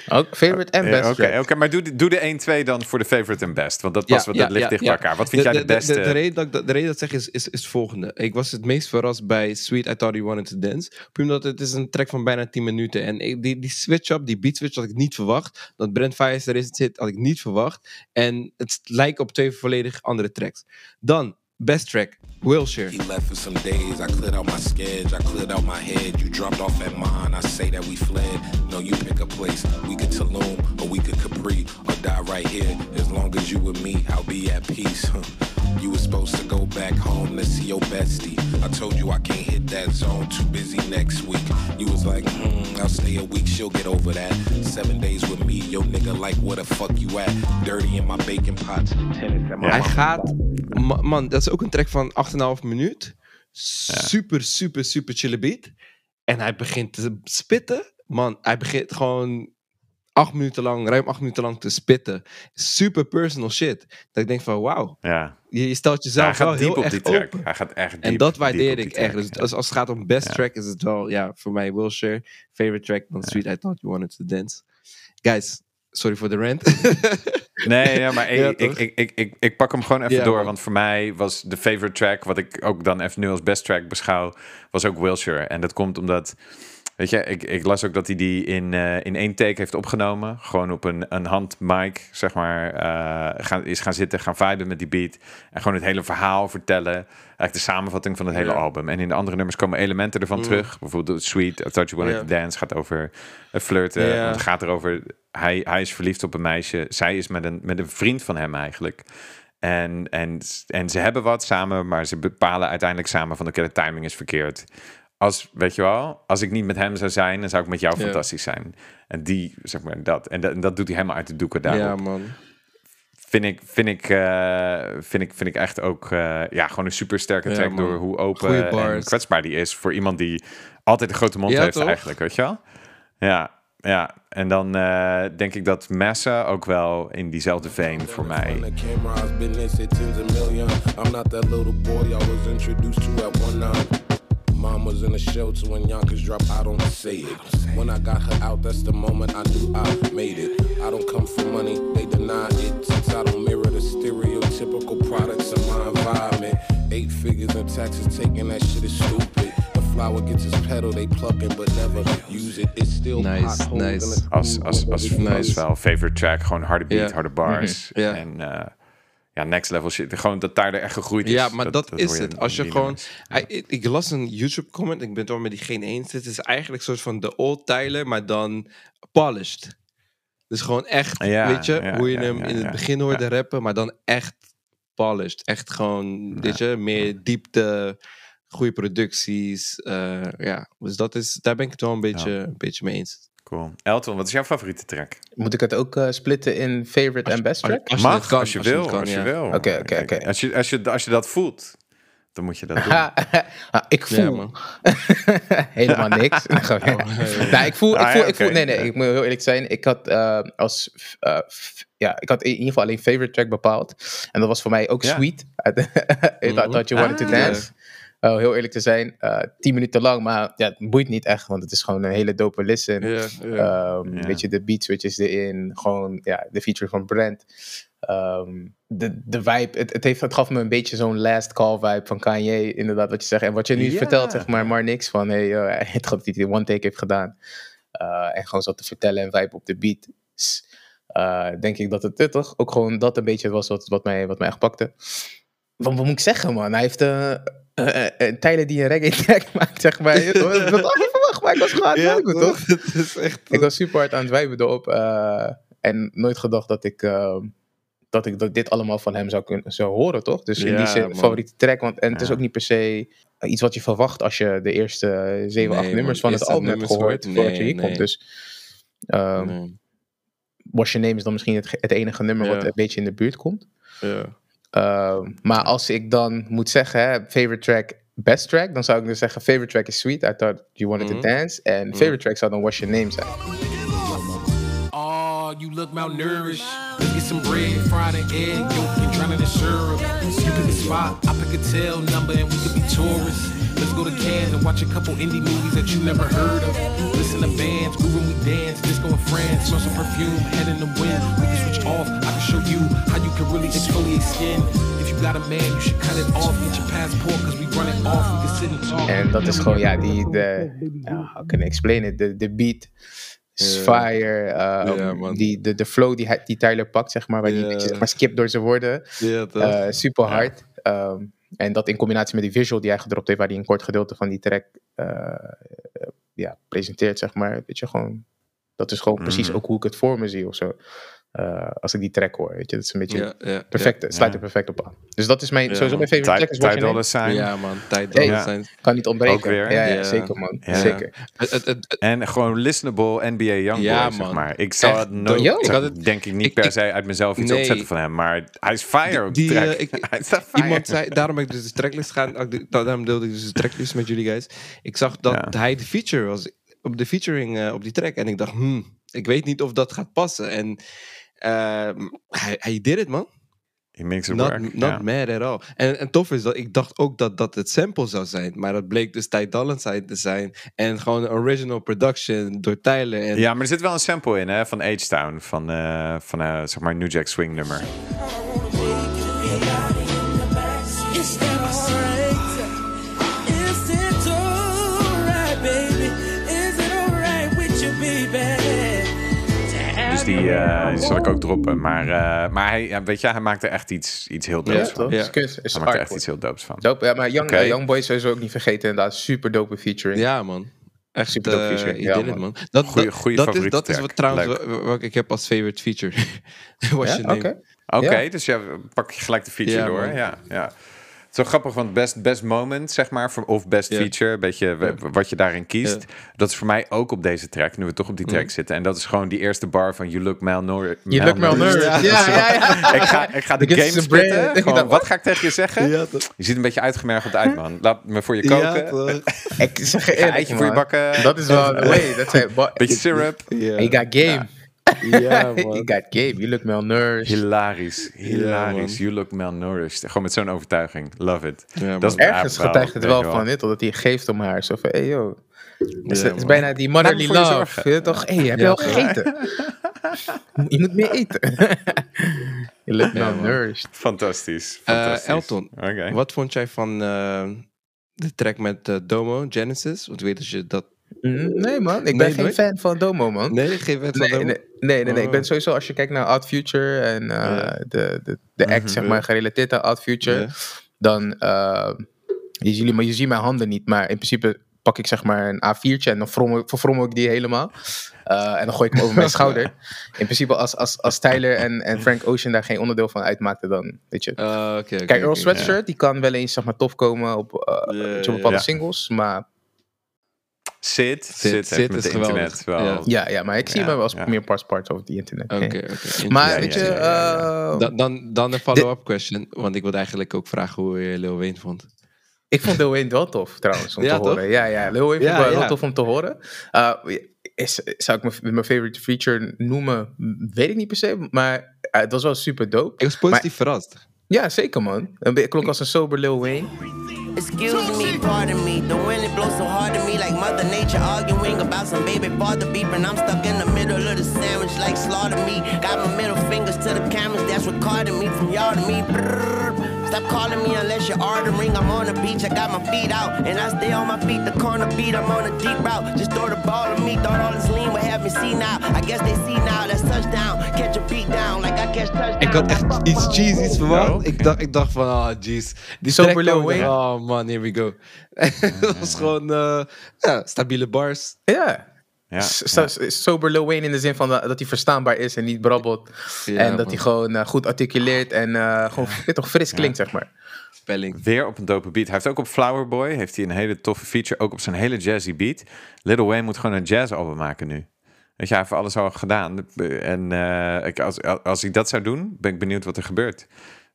Ook favorite en best Oké, track. oké, maar doe, de- doe de 1-2 dan voor de favorite en best. Want dat, Ja, ja, dat ligt ja, dicht ja. bij elkaar. Wat vind jij de, beste? De, reden dat, ik de reden dat ik zeg is, is, is het volgende. Ik was het meest verrast bij Sweet I Thought You Wanted to Dance. Omdat het is een track van bijna 10 minuten. En ik- die, die switch-up, die beat switch had ik niet verwacht. Dat Brent Faiyaz erin zit, had ik niet verwacht. En het lijkt op twee volledig andere tracks. Dan, best track, Wilshire. He left for some days. I cleared out my schedule. I cleared out my head. You dropped off at mine. I say that we fled. No, you pick a place. We could Tulum or we could Capri or die right here. As long as you with me, I'll be at peace. Huh. You were supposed to go back home to see your bestie. I told you I can't hit that zone. Too busy next week. You was like, hmm, I'll stay a week. She'll get over that. Seven days with me. Yo, nigga, like, where the fuck you at? Dirty in my baking pots. Tennis at my Hij gaat, man, dat is ook een track van 8,5 minuut. Super, super, super chille beat. En hij begint te spitten. Man, hij begint gewoon acht minuten lang, ruim acht minuten lang te spitten. Super personal shit. Dat ik denk van, wauw. ja. Je, je stelt Ja, jezelf gaat wel diep heel erg die track. open. Hij gaat echt diep En dat waardeer ik echt. Dus als, als het gaat om best Ja. track is het wel, ja, voor mij Wilshire. Favorite track dan Sweet I Thought You Wanted to Dance. Guys, sorry voor de rant. Nee, ja, maar ik, Ja, ik, ik, ik, ik, ik pak hem gewoon even Ja, door. man. Want voor mij was de favorite track, wat ik ook dan even nu als best track beschouw, was ook Wilshire. En dat komt omdat, weet je, ik, ik las ook dat hij die in, eh, in één take heeft opgenomen. Gewoon op een, een handmic, zeg maar, eh, gaan, is gaan zitten, gaan viben met die beat. En gewoon het hele verhaal vertellen. Eigenlijk de samenvatting van het hele album. En in de andere nummers komen elementen ervan Mm. terug. Bijvoorbeeld Sweet, I Thought You Wanted to Dance gaat over eh, flirten. Want het gaat erover, hij, hij is verliefd op een meisje. Zij is met een, met een vriend van hem eigenlijk. En, en, en ze hebben wat samen, maar ze bepalen uiteindelijk samen van oké, de timing is verkeerd. Als, weet je wel, als ik niet met hem zou zijn, dan zou ik met jou Ja. fantastisch zijn. En die, zeg maar, dat. En dat, en dat doet hij helemaal uit de doeken daarop. ja, man. Vind ik, vind ik, eh, vind ik, vind ik echt ook eh, ja, gewoon een super sterke Ja, track door hoe open en kwetsbaar die is voor iemand die altijd een grote mond Ja, heeft toch? eigenlijk, weet je wel? Ja, ja. En dan eh, denk ik dat Massa ook wel in diezelfde vein voor mij. Mom was in a shelter when Yonkers dropped. I don't say it. When I got her out, that's the moment I knew I made it. I don't come for money, they deny it. Since I don't mirror the stereotypical products of my environment. Eight figures in taxes taking, that shit is stupid. The flower gets its petal, they pluck it but never use it. It's still Nice, potholes nice. in the Als, als, als, Nice. als wel favorite track, gewoon harde beat, Ja. harde bars. Yeah. En eh, ja, next level shit. Gewoon dat daar echt gegroeid is. Ja, maar dat, is het. Als je gewoon. ik, las een YouTube comment. Ik ben het wel met die geen eens. Het is eigenlijk een soort van de old Tyler, maar dan polished. Dus gewoon echt, Ja, weet je, ja, hoe je hem in het begin hoorde rappen, maar dan echt polished. Echt gewoon, weet je, meer diepte, goede producties. eh, ja, dus dat is, daar ben ik het wel een beetje, een beetje mee eens. Cool. Elton, wat is jouw favoriete track? Moet ik het ook eh, splitten in favorite en best track? Als Mag, kan, als je als je wil. als je wil. Oké, oké, oké. Als je, als, je, als je dat voelt, dan moet je dat doen. Ah, ik voel Ja, helemaal niks. Gewoon, nou, ik voel, ik Ah, voel, ik voel, nee, nee, ik moet heel eerlijk zijn. Ik had eh, als, eh, ja, ik had in ieder geval alleen favorite track bepaald. En dat was voor mij ook Ja. Sweet. I thought you wanted to Ah. dance. Oh, heel eerlijk te zijn, eh tien minuten lang, maar ja, het boeit niet echt, want het is gewoon een hele dope listen. Ja, ja. Ehm, Ja. Weet je, de beat switches erin. Gewoon, ja, de feature van Brent. Ehm, de, de vibe, het, het, heeft, het gaf me een beetje zo'n last call vibe van Kanye, inderdaad, wat je zegt. En wat je nu vertelt, zeg maar, maar niks van, hey, uh, het dat hij die one take heeft gedaan. Eh, en gewoon zat te vertellen en vibe op de beat. Eh, denk ik dat het, toch, ook gewoon dat een beetje was wat, wat, mij, wat mij echt pakte. Wat, wat moet ik zeggen, man? Hij heeft eh eh, eh, Tyler die een reggae track maakt, zeg maar. Wat had verwacht, maar ik was gewoon aan het toch? Het is echt... Ik was super hard aan het wijben erop. en nooit gedacht dat ik, eh, dat ik dat dit allemaal van hem zou, kunnen, zou horen, toch? Dus in Ja, die zin, favoriete track. Want, en het is ook niet per se iets wat je verwacht als je de eerste eh, zeven, Nee, acht nummers man. van het album hebt gehoord voordat je Nee, hier komt. Dus ehm Nee. Wash Your Name is dan misschien het, het enige nummer wat een beetje in de buurt komt. Ja. Ehm, maar als ik dan moet zeggen, hè, favorite track, best track, dan zou ik dus zeggen, favorite track is Sweet, I Thought You Wanted Mhm. to Dance. En favorite track zou dan Wash Your Name zijn. Oh, you look malnourished. Get some bread, fried an egg, yolk, and drown in syrup. You pick a spot, I pick a tail number, and we could be tourists. Let's go to Cannes and watch a couple indie movies that you never heard of. Listen to bands, groove when we dance, disco in France, smell some perfume, head in the wind. We can switch off, I can show you how you can really exfoliate skin. If you got a man, you should cut it off, get your passport, cause we run it off, we can sit and talk. En dat is gewoon, ja, die, de, ja, how can I explain it? De, de beat is fire. Uh, ja, um, man. die, de, de flow die, die Tyler pakt, zeg maar, waar die Ja. zeg maar, skip door zijn woorden. Ja, toch? Eh, super hard. Ehm, en dat in combinatie met die visual die hij gedropt heeft, waar hij een kort gedeelte van die track eh, ja, presenteert, zeg maar. Weet je, gewoon, dat is gewoon precies Mhm. ook hoe ik het voor me zie of zo. Eh, als ik die track hoor, weet je, dat is een beetje ja, ja, perfect, het sluit Ja. er perfect op aan. Dus dat is mijn, Ja, sowieso mijn favorite track Name. Sign. Ja, man. Tijd Hey. dat zijn. Kan niet ontbreken. Ook weer. Ja, ja, Ja. zeker man, Ja. zeker. Het, het, het, En gewoon listenable NBA Youngboy, Ja, zeg man. maar. Ik zou het nooit, Ik had het- denk ik niet ik- per se uit mezelf iets Nee. opzetten van hem. Maar hij is fire op die, Die, track. eh, ik- hij fire. Iemand zei, daarom ben ik dus de tracklist gaan, daarom deelde ik dus de tracklist met jullie guys. Ik zag dat Ja. hij de feature was, op de featuring eh, op die track. En ik dacht, hmm, ik weet niet of dat gaat passen. En hij, hij did it, man. He makes it Not, work. not mad at all. En, en tof is dat ik dacht ook dat dat het sample zou zijn. Maar dat bleek dus Ty Dolla Sign te zijn. En gewoon een original production door Tyler. En Ja, maar er zit wel een sample in hè, van H-Town. Van, eh van eh, zeg maar New Jack Swing nummer. Die, eh, die zal ik ook droppen. Maar, eh, maar hij, ja, weet je, hij maakt er echt iets, iets heel Ja, doops van. toch? Ja. Is is Hij maakt er echt iets heel doops van. Dope, ja, maar Young, Oké. eh, Young Boy sowieso ook niet vergeten. Inderdaad, super dope featuring. Ja, man. Echt Super dope uh, feature. he Ja, did it, man. man. Dat, Goeie- dat, goeie dat, is, favoriete dat is wat trouwens wat ik heb als favorite feature. Was Ja? je Oké. dus ja, pak je gelijk de feature Ja, door. man. Ja, ja. Zo grappig, want best, best moment, zeg maar, voor- of best feature, een beetje wat je daarin kiest. Dat is voor mij ook op deze track, nu we toch op die track Mhm. zitten. En dat is gewoon die eerste bar van You Look Malnourished. Je lukt malnourished. Ja, ja, ja. Ik ga, ik ga de game een Gewoon, dat- wat ga ik tegen je zeggen? Je ziet een beetje uitgemergeld uit, man. Laat me voor je koken. Ik zeg Ga een eerlijk, eitje voor je bakken. Dat is wel the way. Beetje syrup. He got game. Ja, he man. got game. You look malnourished. Hilarisch. Hilarisch. you look malnourished. Gewoon met zo'n overtuiging. Love it. Ja, Dat is. Ergens getuigt het wel je van dit, omdat hij geeft om haar. Zo van, hey yo. Het is, Ja, het is bijna die motherly je love. Je weet toch, hey, heb je al gegeten? je moet meer eten. you look malnourished. Fantastisch. Eh, Fantastisch. Elton. Wat vond jij van eh, de track met eh, Domo, Genesis? Want weet je dat... Mm, Nee man, ik ben Nee, geen nooit? fan van Domo man. Nee, geen wet van Nee, Domo? nee, nee, nee, nee. ik ben Oh. sowieso, als je kijkt naar Odd Future en uh, Ja. de, de, de act, Mhm. zeg maar, gerelateerd aan Odd Future, dan, uh, je, ziet, maar je ziet mijn handen niet, maar in principe pak ik zeg maar een A4'tje en dan verfrommel, ik die helemaal. Uh, en dan gooi ik hem over mijn schouder. In principe, als, als, als Tyler en, en Frank Ocean daar geen onderdeel van uitmaakten, dan weet je. Ah, Kijk, Earl. Sweatshirt, die kan wel eens zeg maar, tof komen op, uh, bepaalde singles, maar Sid. Sid, heeft Sid met is de geweldig. internet wel... Ja. ja, ja, maar ik zie Ja, hem wel als ja. meer parts parts over die internet. Oké. Maar Ja, weet ja, je, ja, ja, ja. uh, Dan, dan, dan een follow-up question. Want ik wilde eigenlijk ook vragen hoe je Lil Wayne vond. Ik vond Lil Wayne wel tof trouwens om Ja, te toch? horen. Ja, ja, Lil Wayne Ja, vond ik wel ja. heel tof om te horen. Uh, is, zou ik mijn, favorite feature noemen? Weet ik niet per se, maar uh, het was wel super dope. Ik was positief verrast. Ja, zeker man. Een be- klonk als een sober Lil Wayne. Excuse me, pardon me. The wind it blows so hard to me like Mother Nature arguing about some baby father beef, and I'm stuck in the middle of the sandwich like slaughter me. Got my middle fingers to the cameras that's recording me from y'all to me. Brrr. Stop calling me unless you're ordering. I'm on the beach, I got my feet out, and I stay on my feet. The corner beat, I'm on a deep route. Just throw the ball to me. Thought all this lean would have me see now. I guess they see now. That's touchdown. Catch a beat down like I catch touchdown. Ik had echt iets cheesy's verwacht. oké. ik, dacht, ik dacht van, ah, jeez. Die Sober Lil Wayne. Oh man, here we go. Het was gewoon, eh, ja, stabiele bars. Ja. Ja, so- Sober Lil Wayne in de zin van dat dat hij verstaanbaar is en niet brabbelt. Ja, en dat man. hij gewoon eh, goed articuleert en eh, gewoon toch fris klinkt, zeg maar. Spelling. Weer op een dope beat. Hij heeft ook op Flower Boy heeft hij een hele toffe feature, ook op zijn hele jazzy beat. Lil Wayne moet gewoon een jazz-album maken nu. Weet je, hij heeft alles al gedaan. En eh, ik, als, als hij dat zou doen, ben ik benieuwd wat er gebeurt.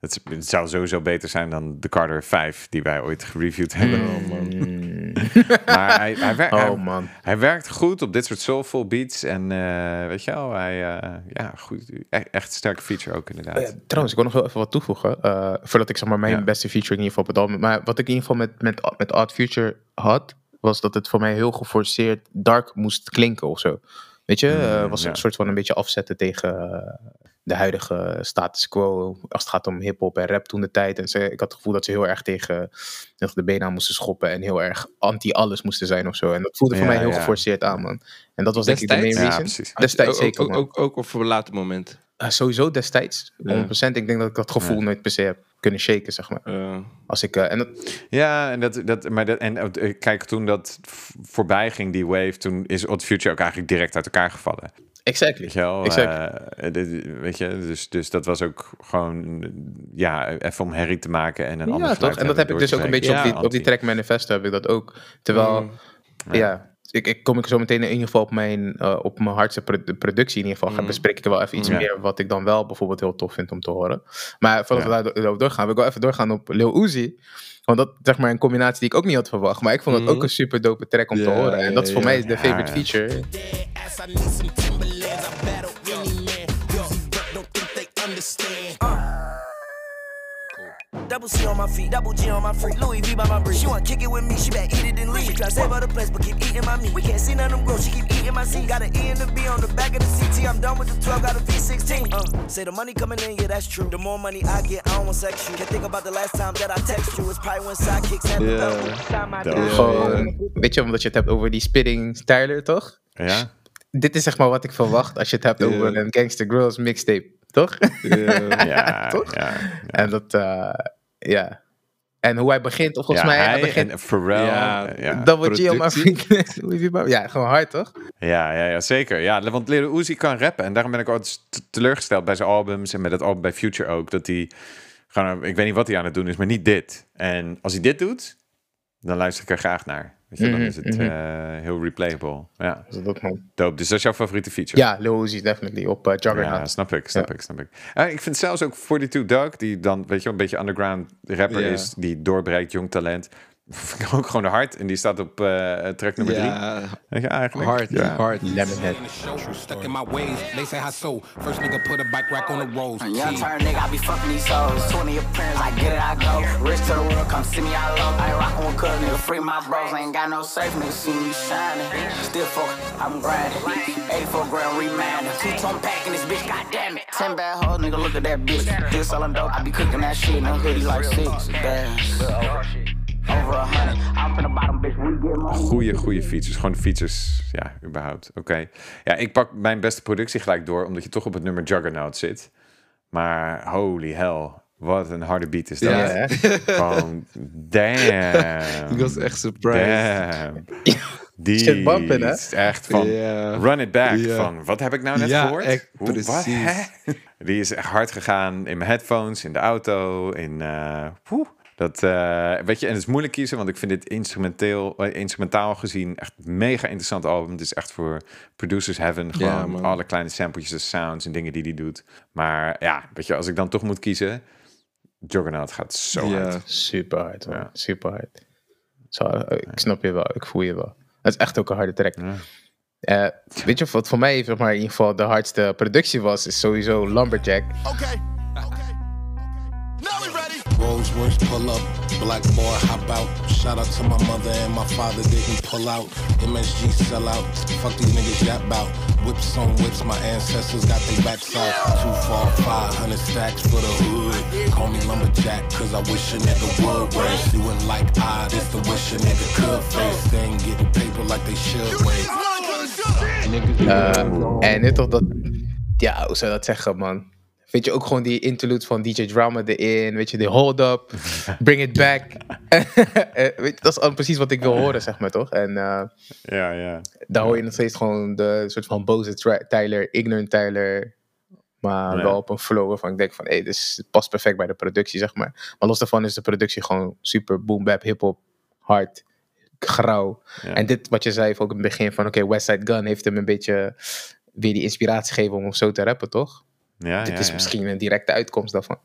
Het, zou sowieso beter zijn dan de Carter 5 die wij ooit gereviewd hebben. Maar hij, hij, wer- hij- Oh man. hij werkt goed op dit soort soulful beats. En eh, weet je wel, hij, eh, ja, goed, e- echt een sterke feature ook inderdaad. Eh, trouwens, ik wil nog wel even wat toevoegen. eh, voordat ik zeg maar mijn Ja. beste feature in ieder geval op het album. Maar wat ik in ieder geval met, met, met Odd Future had, was dat het voor mij heel geforceerd dark moest klinken of zo. Weet je, Mm, was ja. een soort van een beetje afzetten tegen de huidige status quo. Als het gaat om hip-hop en rap toen de tijd. En ze, ik had het gevoel dat ze heel erg tegen, tegen de benen aan moesten schoppen. En heel erg anti-alles moesten zijn of zo. En dat voelde voor Ja, mij heel ja. geforceerd aan, man. En dat was denk ik de main Destijds? Ja, reason. precies. Destijds ook, zeker, ook, ook, ook op een later moment. Eh, sowieso destijds, 100%. Ja. Ik denk dat ik dat gevoel nooit per se heb kunnen shaken, zeg maar. Als ik, eh, en dat, Ja, en, dat, dat, maar dat, en eh, kijk, toen dat voorbij ging, die wave, toen is Odd Future ook eigenlijk direct uit elkaar gevallen. exactly. Weet je wel? Exactly. eh, dit- weet je, dus, dus dat was ook gewoon, ja, even om herrie te maken en een ander ja, geluid toch? En dat heb ik dus ook een beetje op, die, op die track manifesto heb ik dat ook. Terwijl, Mm. ja, ik, ik kom ik zo meteen in ieder geval op mijn, eh, op mijn hardste pro- productie in ieder geval. Ga Mm. bespreek ik er wel even iets Ja. meer wat ik dan wel bijvoorbeeld heel tof vind om te horen. Maar voordat Ja. we daar do- doorgaan, wil ik wel even doorgaan op Lil Uzi. Want dat zeg maar een combinatie die ik ook niet had verwacht. Maar ik vond het Mhm. ook een super dope track om te horen. En dat is voor mij de favorite feature. Double C on my feet, double G on my freak, Louis V by my brief. She want kick it with me, she better eat it and leave. She try save her the place, but keep eating my meat. We can't see none of them grow, she keep eating my seed. Got an E and a B on the back of the CT. I'm done with the 12, got a V16. Uh, say the money coming in, yeah, that's true. The more money I get, I don't want sex you. Can't think about the last time that I text you. It's probably when sidekicks had Yeah. the Yeah. dad. Gewoon, weet je, omdat je het hebt over die spitting Tyler, toch? Ja, Dit is zeg maar wat ik verwacht als je het hebt Ja. over een Gangster Girls mixtape, toch? ja. ja, Toch? ja. En dat, eh, ja. En hoe hij begint, of volgens ja, mij, hij hij begint en Pharrell. Ja, Ja. Double G on Ja, gewoon hard, toch? Ja, ja, ja, zeker. Ja, want Lil Uzi kan rappen. En daarom ben ik altijd teleurgesteld bij zijn albums. En met het album bij Future ook. Dat hij gewoon, ik weet niet wat hij aan het doen is, maar niet dit. En als hij dit doet, dan luister ik er graag naar. Weet je, dan Mhm, is het mhm. eh, heel replayable. Ja, Dus dat dope. Dus dat is jouw favoriete feature? Ja, Lil Uzi, definitely. Op uh, Juggernaut. Ja, snap ik, snap Ja. ik, snap ik. Eh, ik vind zelfs ook 42 Doug, die dan, weet je wel, een beetje underground rapper is, die doorbreekt, jong talent. Vind ik ook gewoon hard. En die staat op eh, track nummer 3. Ja, Weet je, eigenlijk. hard, ja. hard. Lemonhead. In the show, stuck in my ways. They say how so. First nigga put a bike rack on the rolls. Young turn nigga, I be fucking these hoes. 20 appearance, I get it, I go. Rich to the world, come see me, I low. I ain't rockin' with cuz, nigga. Free my bros, ain't got no safe, nigga. See me shining. Still fuck, I'm grinding. 84 grand remand. Two tone pack in this bitch, goddamn it. 10 bad hoes, nigga, look at that bitch. Still selling dope, I be cooking that shit in a hoodie like six. Damn. Over a hundred. I'm from the bottom, bitch. We get more. Goeie, goede features. Gewoon features, ja, überhaupt. Oké. Ja, ik pak mijn beste productie gelijk door, omdat je toch op het nummer Juggernaut zit. Maar holy hell, wat een harde beat is dat. Ja? Gewoon, damn. Ik was echt surprised. Damn. Die bumping, hè? is echt van run it back. Van, wat heb ik nou net Ja, gehoord? echt, Hoe, precies. hè? Die is echt hard gegaan in mijn headphones, in de auto, in... eh, poeh. Dat, eh, weet je, en het is moeilijk kiezen, want ik vind dit instrumenteel, eh, instrumentaal gezien echt een mega interessant album. Het is echt voor producers heaven. Gewoon alle kleine sampletjes en sounds en dingen die hij doet. Maar ja, weet je, als ik dan toch moet kiezen, Juggernaut gaat zo Ja. hard. Super hard, man. Ja. Super hard. Zo, ik snap je wel, ik voel je wel. Het is echt ook een harde track. Ja. Eh, weet je wat voor mij zeg maar, in ieder geval de hardste productie was? Is sowieso Lumberjack. Okay. Okay. Okay. Now we ready. Rolls Royce pull up, black boy hop out. Shout out to my mother and my father didn't pull out. MSG sell out, fuck these niggas yap out. Whips on whips, my ancestors got their backs out. Two, four, five hundred stacks for the hood. Call me lumberjack, cause I wish a nigga would. Whereas you wouldn't like I, this the wish a nigga could face. They ain't getting paper like they should wait. Really good shit. Niggas Eh, en nu toch dat, ja, hoe zou je dat zeggen, man? Weet je, ook gewoon die interlude van DJ Drama erin. Weet je, die hold up, bring it back. Eh, weet je, dat is al precies wat ik wil horen, zeg maar, toch? En eh, Ja, ja. daar hoor je nog steeds gewoon de soort van boze Tyler, ignorant Tyler. Maar Ja. wel op een flow waarvan ik denk van, hé, dit dit past perfect bij de productie, zeg maar. Maar los daarvan is de productie gewoon super boom bap, hip-hop, hard, grauw. Ja. En dit wat je zei ook in het begin van, oké, West Side Gun heeft hem een beetje weer die inspiratie gegeven om zo te rappen, toch? Ja, dit ja, is ja. misschien een directe uitkomst daarvan.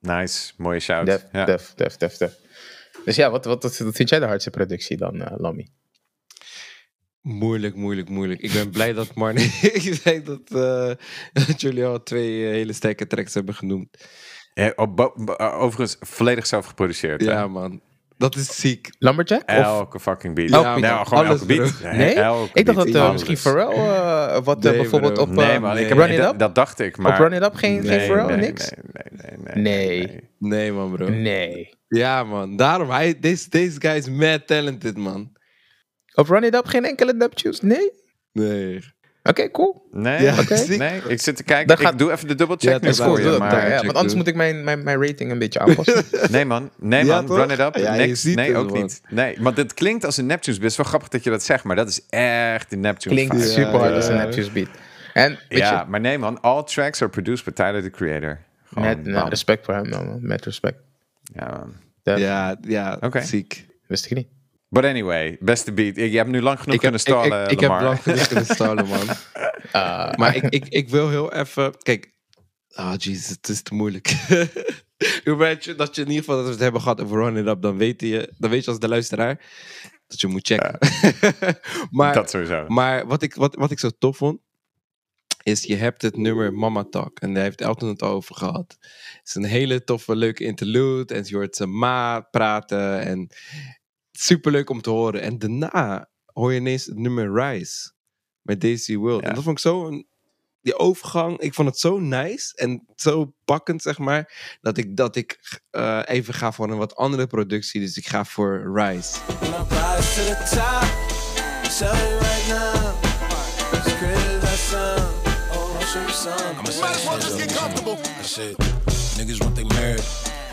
Nice, mooie shout. Def, ja. def, def, def, def. Dus ja, wat, wat, wat vind jij de hardste productie dan, eh Lammy? Moeilijk, moeilijk, moeilijk. Ik ben blij dat Marnie. ik zei dat, eh, dat jullie al twee eh, hele sterke tracks hebben genoemd. Ja, overigens volledig zelf geproduceerd. hè? Ja, man. Dat is ziek. Lumberjack? Of, Elke fucking beat. Elke nou, beat. gewoon Alles, elke beat. bro. nee? elke ik dacht beat. dat eh, misschien Pharrell eh, wat eh, Nee, bijvoorbeeld op... eh, Nee, man. Ik heb, Run It dat, Up? dat dacht ik, maar... Op Run It Up geen, geen Nee, Pharrell, nee, niks? Nee, nee, nee. Nee. Nee, man, bro. Nee. Ja, man. Daarom, hij, deze, deze guy is mad talented, man. Op Run It Up geen enkele dubtunes? Nee? Nee. Oké, cool. Nee, Ja, nee, ik zit te kijken. Dan gaat- Ik doe even de dubbelcheck Ja, is goed, je. Maar... ja. Want anders moet ik mijn, mijn, mijn rating een beetje aanpassen. Nee man, nee Ja, man, toch? run it up. Ja, Next- nee, het, ook man. niet. Nee, want dit klinkt als een Neptunes. Best wel grappig dat je dat zegt, maar dat is echt een Neptunes Klinkt vibe. super hard ja, als een. Neptunes beat. En weet Ja, je, maar nee man, all tracks are produced by Tyler, the creator. Gewoon, met nou, respect voor hem dan, man. met respect. Ja, man. Dat Ja, ja, Oké. ziek. wist ik niet. But anyway, beste beat. Je hebt nu lang genoeg Ik kunnen ik, stallen, ik, ik heb lang genoeg kunnen stallen, man. Ah, Maar ik, ik, ik wil heel even... Kijk. Ah, jezus, het is te moeilijk. Hoe weet je dat je in ieder geval dat we het hebben gehad over Run It Up, dan weet je, dan weet je als de luisteraar dat je moet checken. maar, Dat sowieso. maar wat ik, wat, wat ik zo tof vond, is je hebt het nummer Mama Talk. En daar heeft Elton het over gehad. Het is een hele toffe, leuke interlude. En je hoort zijn ma praten. En super leuk om te horen. En daarna hoor je ineens het nummer Rise. Met Daisy World. Ja. En dat vond ik zo een... Die overgang, ik vond het zo nice en zo pakkend, zeg maar, dat ik, dat ik eh, even ga voor een wat andere productie. Dus ik ga voor Rise. Niggas want they married.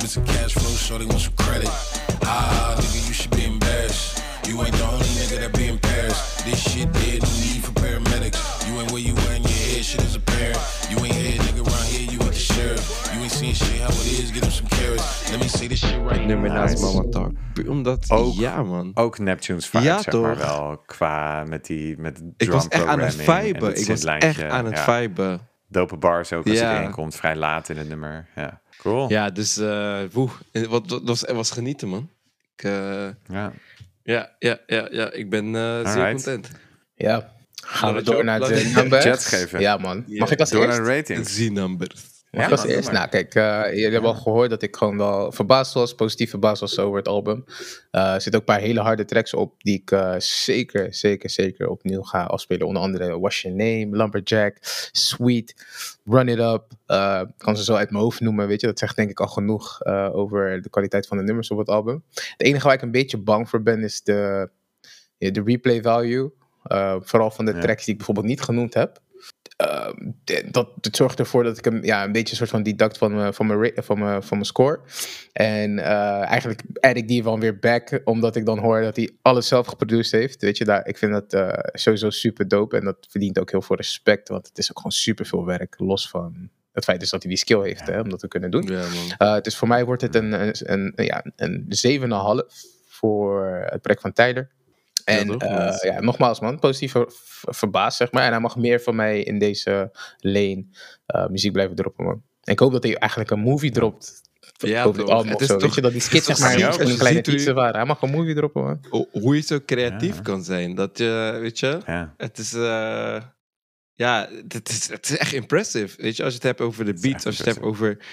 Mr. Cash Flow, sure they want some credit. Ah, nigga, you should be Paris. This shit dead, no need for paramedics. You ain't where you in your head, shit is apparent. You ain't head, nigga, around here, you ain't the sheriff. You ain't seen shit how it is, get him some carrots. Let me say this shit right nummer naast Mama Talk. Omdat, Ook- ja man. Ook Neptunes vibe, Ja, zeg maar toch? wel. Qua met die met Ik drum was echt aan het programming en viben. het Ik was echt aan het ja. viben. Dope bars ook als Ja. erin komt. Vrij laat in het nummer. Ja, cool. Ja, dus eh woe, het wat, was, was genieten man. Ik, eh, Ja. Ja, ja, ja, ja, ik ben eh, zeer content. ja. Gaan we door naar de numbers? Jets geven. Ja, man. Mag ik als Door eerst? naar de ratings. Z-numbers. Ja, doe eerst? Nou, kijk, eh jullie hebben al gehoord dat ik gewoon wel verbaasd was, positief verbaasd was over het album. Eh, er zitten ook een paar hele harde tracks op die ik eh, zeker, zeker, zeker opnieuw ga afspelen. Onder andere What's Your Name, Lumberjack, Sweet, Run It Up. Ik kan ze zo uit mijn hoofd noemen, weet je. Dat zegt denk ik al genoeg over de kwaliteit van de nummers op het album. Het enige waar ik een beetje bang voor ben is de, ja, de replay value. Vooral van de Ja. tracks die ik bijvoorbeeld niet genoemd heb. D- dat, dat zorgt ervoor dat ik hem ja, een beetje een soort van deduct van mijn, van mijn, van mijn, van mijn score. En eh, eigenlijk add ik die wel weer back, omdat ik dan hoor dat hij alles zelf geproduceerd heeft. Weet je, daar, ik vind dat eh, sowieso super dope en dat verdient ook heel veel respect, want het is ook gewoon super veel werk, los van het feit dus dat hij die skill heeft hè, om dat te kunnen doen. Ja. Eh, dus voor mij wordt het een, een, een, ja, een 7,5 voor het project van Tyler. En eh, ja, nogmaals man, positief ver- ver- verbaasd zeg maar. En hij mag meer van mij in deze lane eh, muziek blijven droppen man. En ik hoop dat hij eigenlijk een movie dropt. Ja, het album is zo. toch- Weet je, dat die skits zeg maar een kleine je- waren. Hij mag een movie droppen man. Hoe- Hoe je zo creatief Ja. kan zijn. Dat je, weet je, Ja. het is, eh, ja, het is, het is echt impressive. Weet je, als je het hebt over de beats, als je het hebt over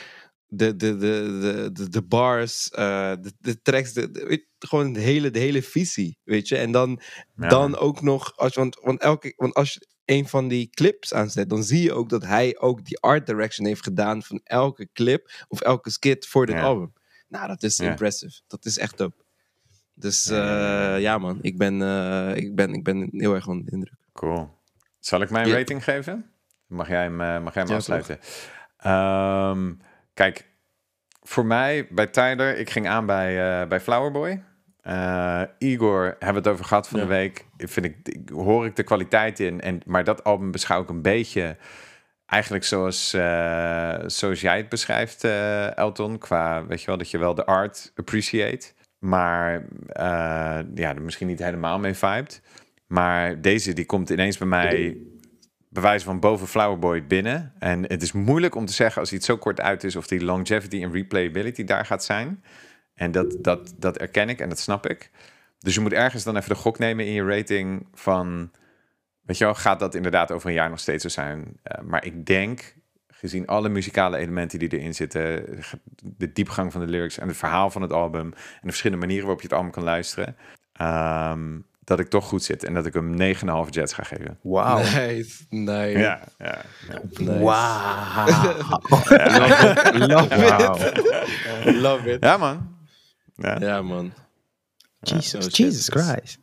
de, de, de, de, de, de bars, eh, de, de tracks, de, de- weet, gewoon de hele, de hele visie, weet je. En dan, Ja. dan ook nog, als, want, want, elke, want als je een van die clips aanzet, dan zie je ook dat hij ook die art direction heeft gedaan van elke clip of elke skit voor dit Ja. album. Nou, dat is Ja. impressive. Dat is echt dope. Dus Ja, eh, man, ik ben, eh, ik, ben, ik ben heel erg onder de indruk. Cool. Zal ik mijn rating geven? Mag jij hem, eh, mag jij hem afsluiten? Ehm, kijk, voor mij bij Tyler, ik ging aan bij, bij Flowerboy. Eh, Igor hebben we het over gehad van Ja. de week. Ik Vind ik, ik, hoor ik de kwaliteit in. En, maar dat album beschouw ik een beetje eigenlijk zoals, eh, zoals jij het beschrijft, eh, Elton. Qua, weet je wel, dat je wel de art appreciate. Maar ja, er misschien niet helemaal mee vibet. Maar deze, die komt ineens bij mij bewijzen van boven Flowerboy binnen. En het is moeilijk om te zeggen als iets zo kort uit is... of die longevity en replayability daar gaat zijn. En dat, dat, dat erken ik en dat snap ik. Dus je moet ergens dan even de gok nemen in je rating van... Weet je wel, gaat dat inderdaad over een jaar nog steeds zo zijn? Eh, maar ik denk, gezien alle muzikale elementen die erin zitten... de diepgang van de lyrics en het verhaal van het album... en de verschillende manieren waarop je het album kan luisteren... ehm, dat ik toch goed zit en dat ik hem 9,5 jets ga geven. Wauw. Nice, nice. Ja, ja, ja. nice. Wauw. Love it. Love it. Ja, man. Ja, Ja, man. Jesus, Oh, Christ.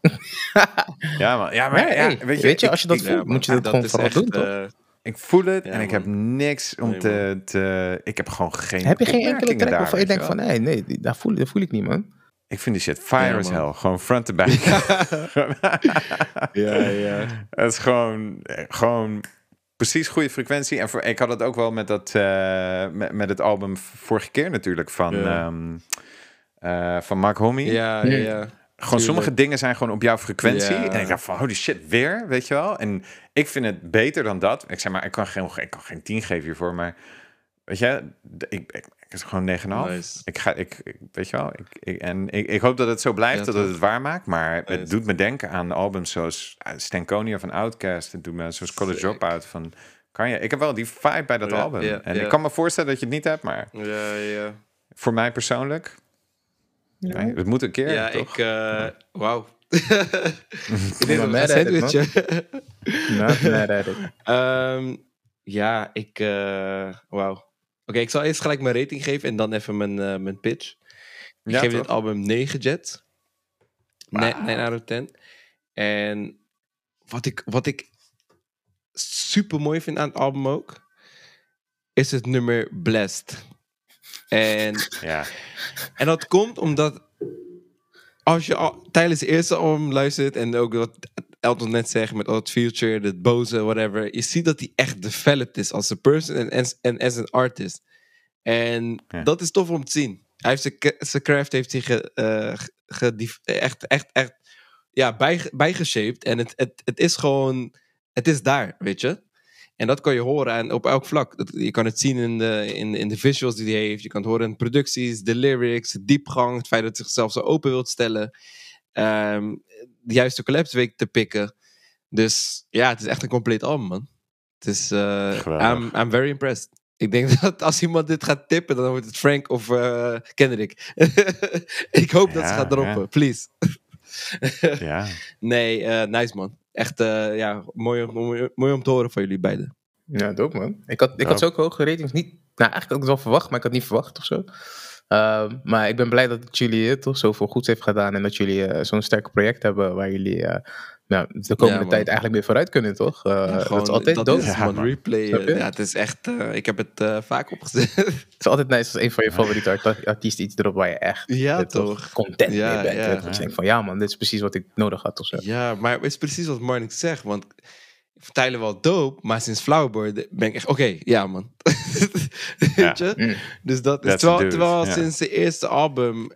ja, man. Ja, maar Ja, ja, hey, weet je, als je dat ik, voelt, Ja, moet je dat gewoon vooral echt, doen, toch? eh, ik voel het Ja, en ik heb niks om Nee, te, te... Ik heb gewoon geen Heb je geen enkele daar, waarvan je denkt van, nee, nee, daar voel, dat voel ik niet, man. Ik vind die shit fire Ja, as hell. Gewoon front to back. Ja, ja. Het is gewoon, gewoon precies goede frequentie. En voor, ik had het ook wel met, dat, eh, met, met het album vorige keer natuurlijk van, Ja. ehm, eh, van Mark Homie. Ja, ja, ja. Gewoon sommige dingen zijn gewoon op jouw frequentie. Ja. En ik dacht van, holy shit, weer, weet je wel. En ik vind het beter dan dat. Ik zeg maar, ik kan geen, ik kan geen 10 geven hiervoor, maar weet je, ik, ik, ik is gewoon 9,5. Nice. Ik ga, ik, ik- weet je wel, ik, ik, en ik, ik hoop dat het zo blijft, Ja, dat het toch. het waar maakt. Maar het Nice. doet me denken aan albums zoals eh, Stankonia van Outkast. Het doet me zoals College. Dropout van... Kan je, ik heb wel die vibe bij dat Ja, album. ja, en ja. ik kan me voorstellen dat je het niet hebt, maar Ja, ja. voor mij persoonlijk... Nee, het moet een keer, Ja, toch? ik... eh Wauw. Ik Dit ben is mad een man. sandwichje. Ehm, ja, ik... eh Wauw. Oké, ik zal eerst gelijk mijn rating geven en dan even mijn, eh, mijn pitch. Ik Ja, geef toch? dit album 9 jets. 9 out of 10. En wat ik, wat ik super mooi vind aan het album ook, is het nummer Blessed. En, Ja. en dat komt omdat als je al, tijdens het eerste album luistert en ook wat Elton net zegt met het future, het boze, whatever, je ziet dat hij echt developed is als een person en as, en as an artist. En Ja. dat is tof om te zien. Hij heeft zijn, craft heeft ge, eh, ge- echt, echt, echt ja, bij, bijgeshaped. En het, het, het is gewoon, het is daar, weet je. En dat kan je horen en op elk vlak. Dat, je kan het zien in de, in, in de visuals die hij heeft. Je kan het horen in producties, de lyrics, de diepgang. Het feit dat hij zichzelf zo open wilt stellen. Ehm, de juiste collabs weet te pikken. Dus ja, het is echt een compleet album, man. Het is, eh. I'm, I'm very impressed. Ik denk dat als iemand dit gaat tippen, dan wordt het Frank of eh Kendrick. ik hoop dat ze gaat droppen, ja. please. ja. nee, eh, nice man. Echt, eh, ja, mooi, om- mooi, mooi om te horen van jullie beiden. Ja, dope man. Ik had, ik had zulke hoge ratings niet... Nou, eigenlijk had ik het wel verwacht, maar ik had niet verwacht of zo. Ehm, maar ik ben blij dat het jullie eh, toch zoveel goeds heeft gedaan. En dat jullie eh, zo'n sterk project hebben waar jullie nou, de komende man. tijd eigenlijk mee vooruit kunnen, toch? Eh, dat is Gewoon, altijd dat is het, Ja. Replay. Eh, ja, het is echt, eh, ik heb het eh, vaak opgezet. Het is altijd nice als een van je favoriete art- artiesten iets erop waar je echt ja, toch? content Ja, mee bent. ja. Dat je denkt van ja man, dit is precies wat ik nodig had of zo. Ja, maar het is precies wat Marnik zegt. Want Tyler wel dope, maar sinds Flowerboy ben ik echt, oké, ja man. Weet je? Mm. Dus dat is terwijl, terwijl ja. sinds de eerste album.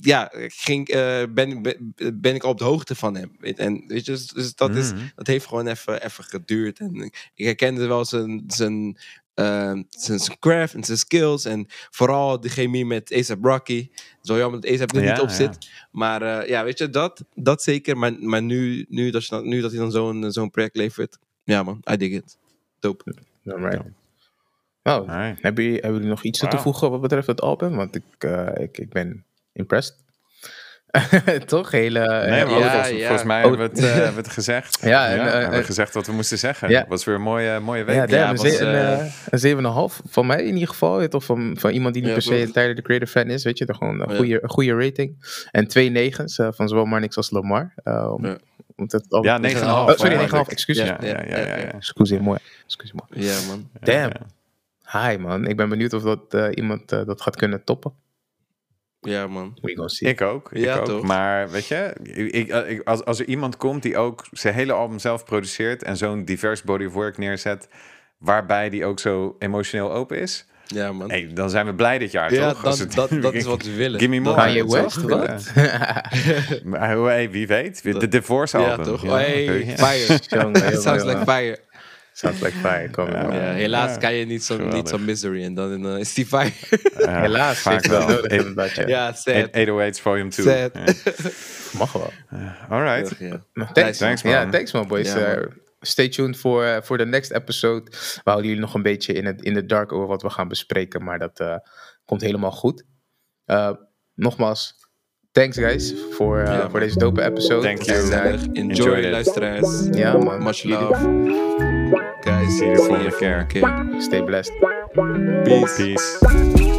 Ja, ik ging, eh, ben, ben, ben ik op de hoogte van hem. En weet je, dus, dus dat, is, Mhm. dat heeft gewoon even, even geduurd. En ik- herkende wel zijn, zijn, eh, zijn, zijn craft en zijn skills. En vooral de chemie met A$AP Rocky. Wel jammer dat A$AP er Ja, niet op ja. zit. Maar eh, ja, weet je, dat, dat zeker. Maar, maar nu, nu, dat je nu dat hij dan zo'n zo'n project levert. Ja man, I dig it. Dope. Alright. Nou, hebben, jullie, hebben jullie nog iets toe te voegen wat betreft het album? Want ik, eh, ik, ik ben impressed. Toch? Hele, Nee, maar Ja, volgens, ja. volgens mij hebben we het, eh, het gezegd. Ja, en, eh, hebben we eh, gezegd wat we moesten zeggen. Het was weer een mooie, mooie week. Ja, damn, was, een, ze- een, eh, eh, een 7,5 van mij in ieder geval. Of van, van iemand die niet per se een Tyler de Creator fan is. Weet je, gewoon een goede, goede rating. En twee negens eh, van zowel Marnix als Lamar. eh, Ja. om het al- Ja, 9,5. Oh, sorry, ja. 9,5. Excuus. Ja. Ja, mooi. Excuus, mooi. Ja man. Damn. Hi man, ik ben benieuwd of dat, eh, iemand eh, dat gaat kunnen toppen. Ja, man. We see. Ik ook. Ja, ik ook. toch? Maar weet je, ik, ik, als, als er iemand komt die ook zijn hele album zelf produceert en zo'n divers body of work neerzet, waarbij die ook zo emotioneel open is, Ja, man. hey, dan zijn we blij dit jaar, ja, toch? Als dan, het- dat, dat is wat we willen. Give me Dat- more. Kanye West, wat? Maar hey, wie weet. De Divorce Ja, album. toch? Ja, hey, ja. fire. Jongen, Sounds like fire. Sounds like fire. Kom, Ja, helaas Ja. kan je niet zo'n niet zo'n misery en dan eh, is die fire. Helaas, vaak wel nodig inderdaad. Ja. sad. 808's Volume 2. Sad. Mag wel. Alright. Ja. Nou, Thanks, Thanks, man. Ja, thanks man, boys. Ja, man. Eh, stay tuned voor eh, voor de next episode. We houden jullie nog een beetje in het in de dark over wat we gaan bespreken, maar dat eh, komt helemaal goed. Eh, nogmaals, thanks guys voor, eh, voor deze dope episode. Thank you. En, eh, Enjoy, it. luisteraars. ja man, Much Jullie- love. Guys, See you see volgende you volgende keer. keer. Stay blessed. Peace. Peace.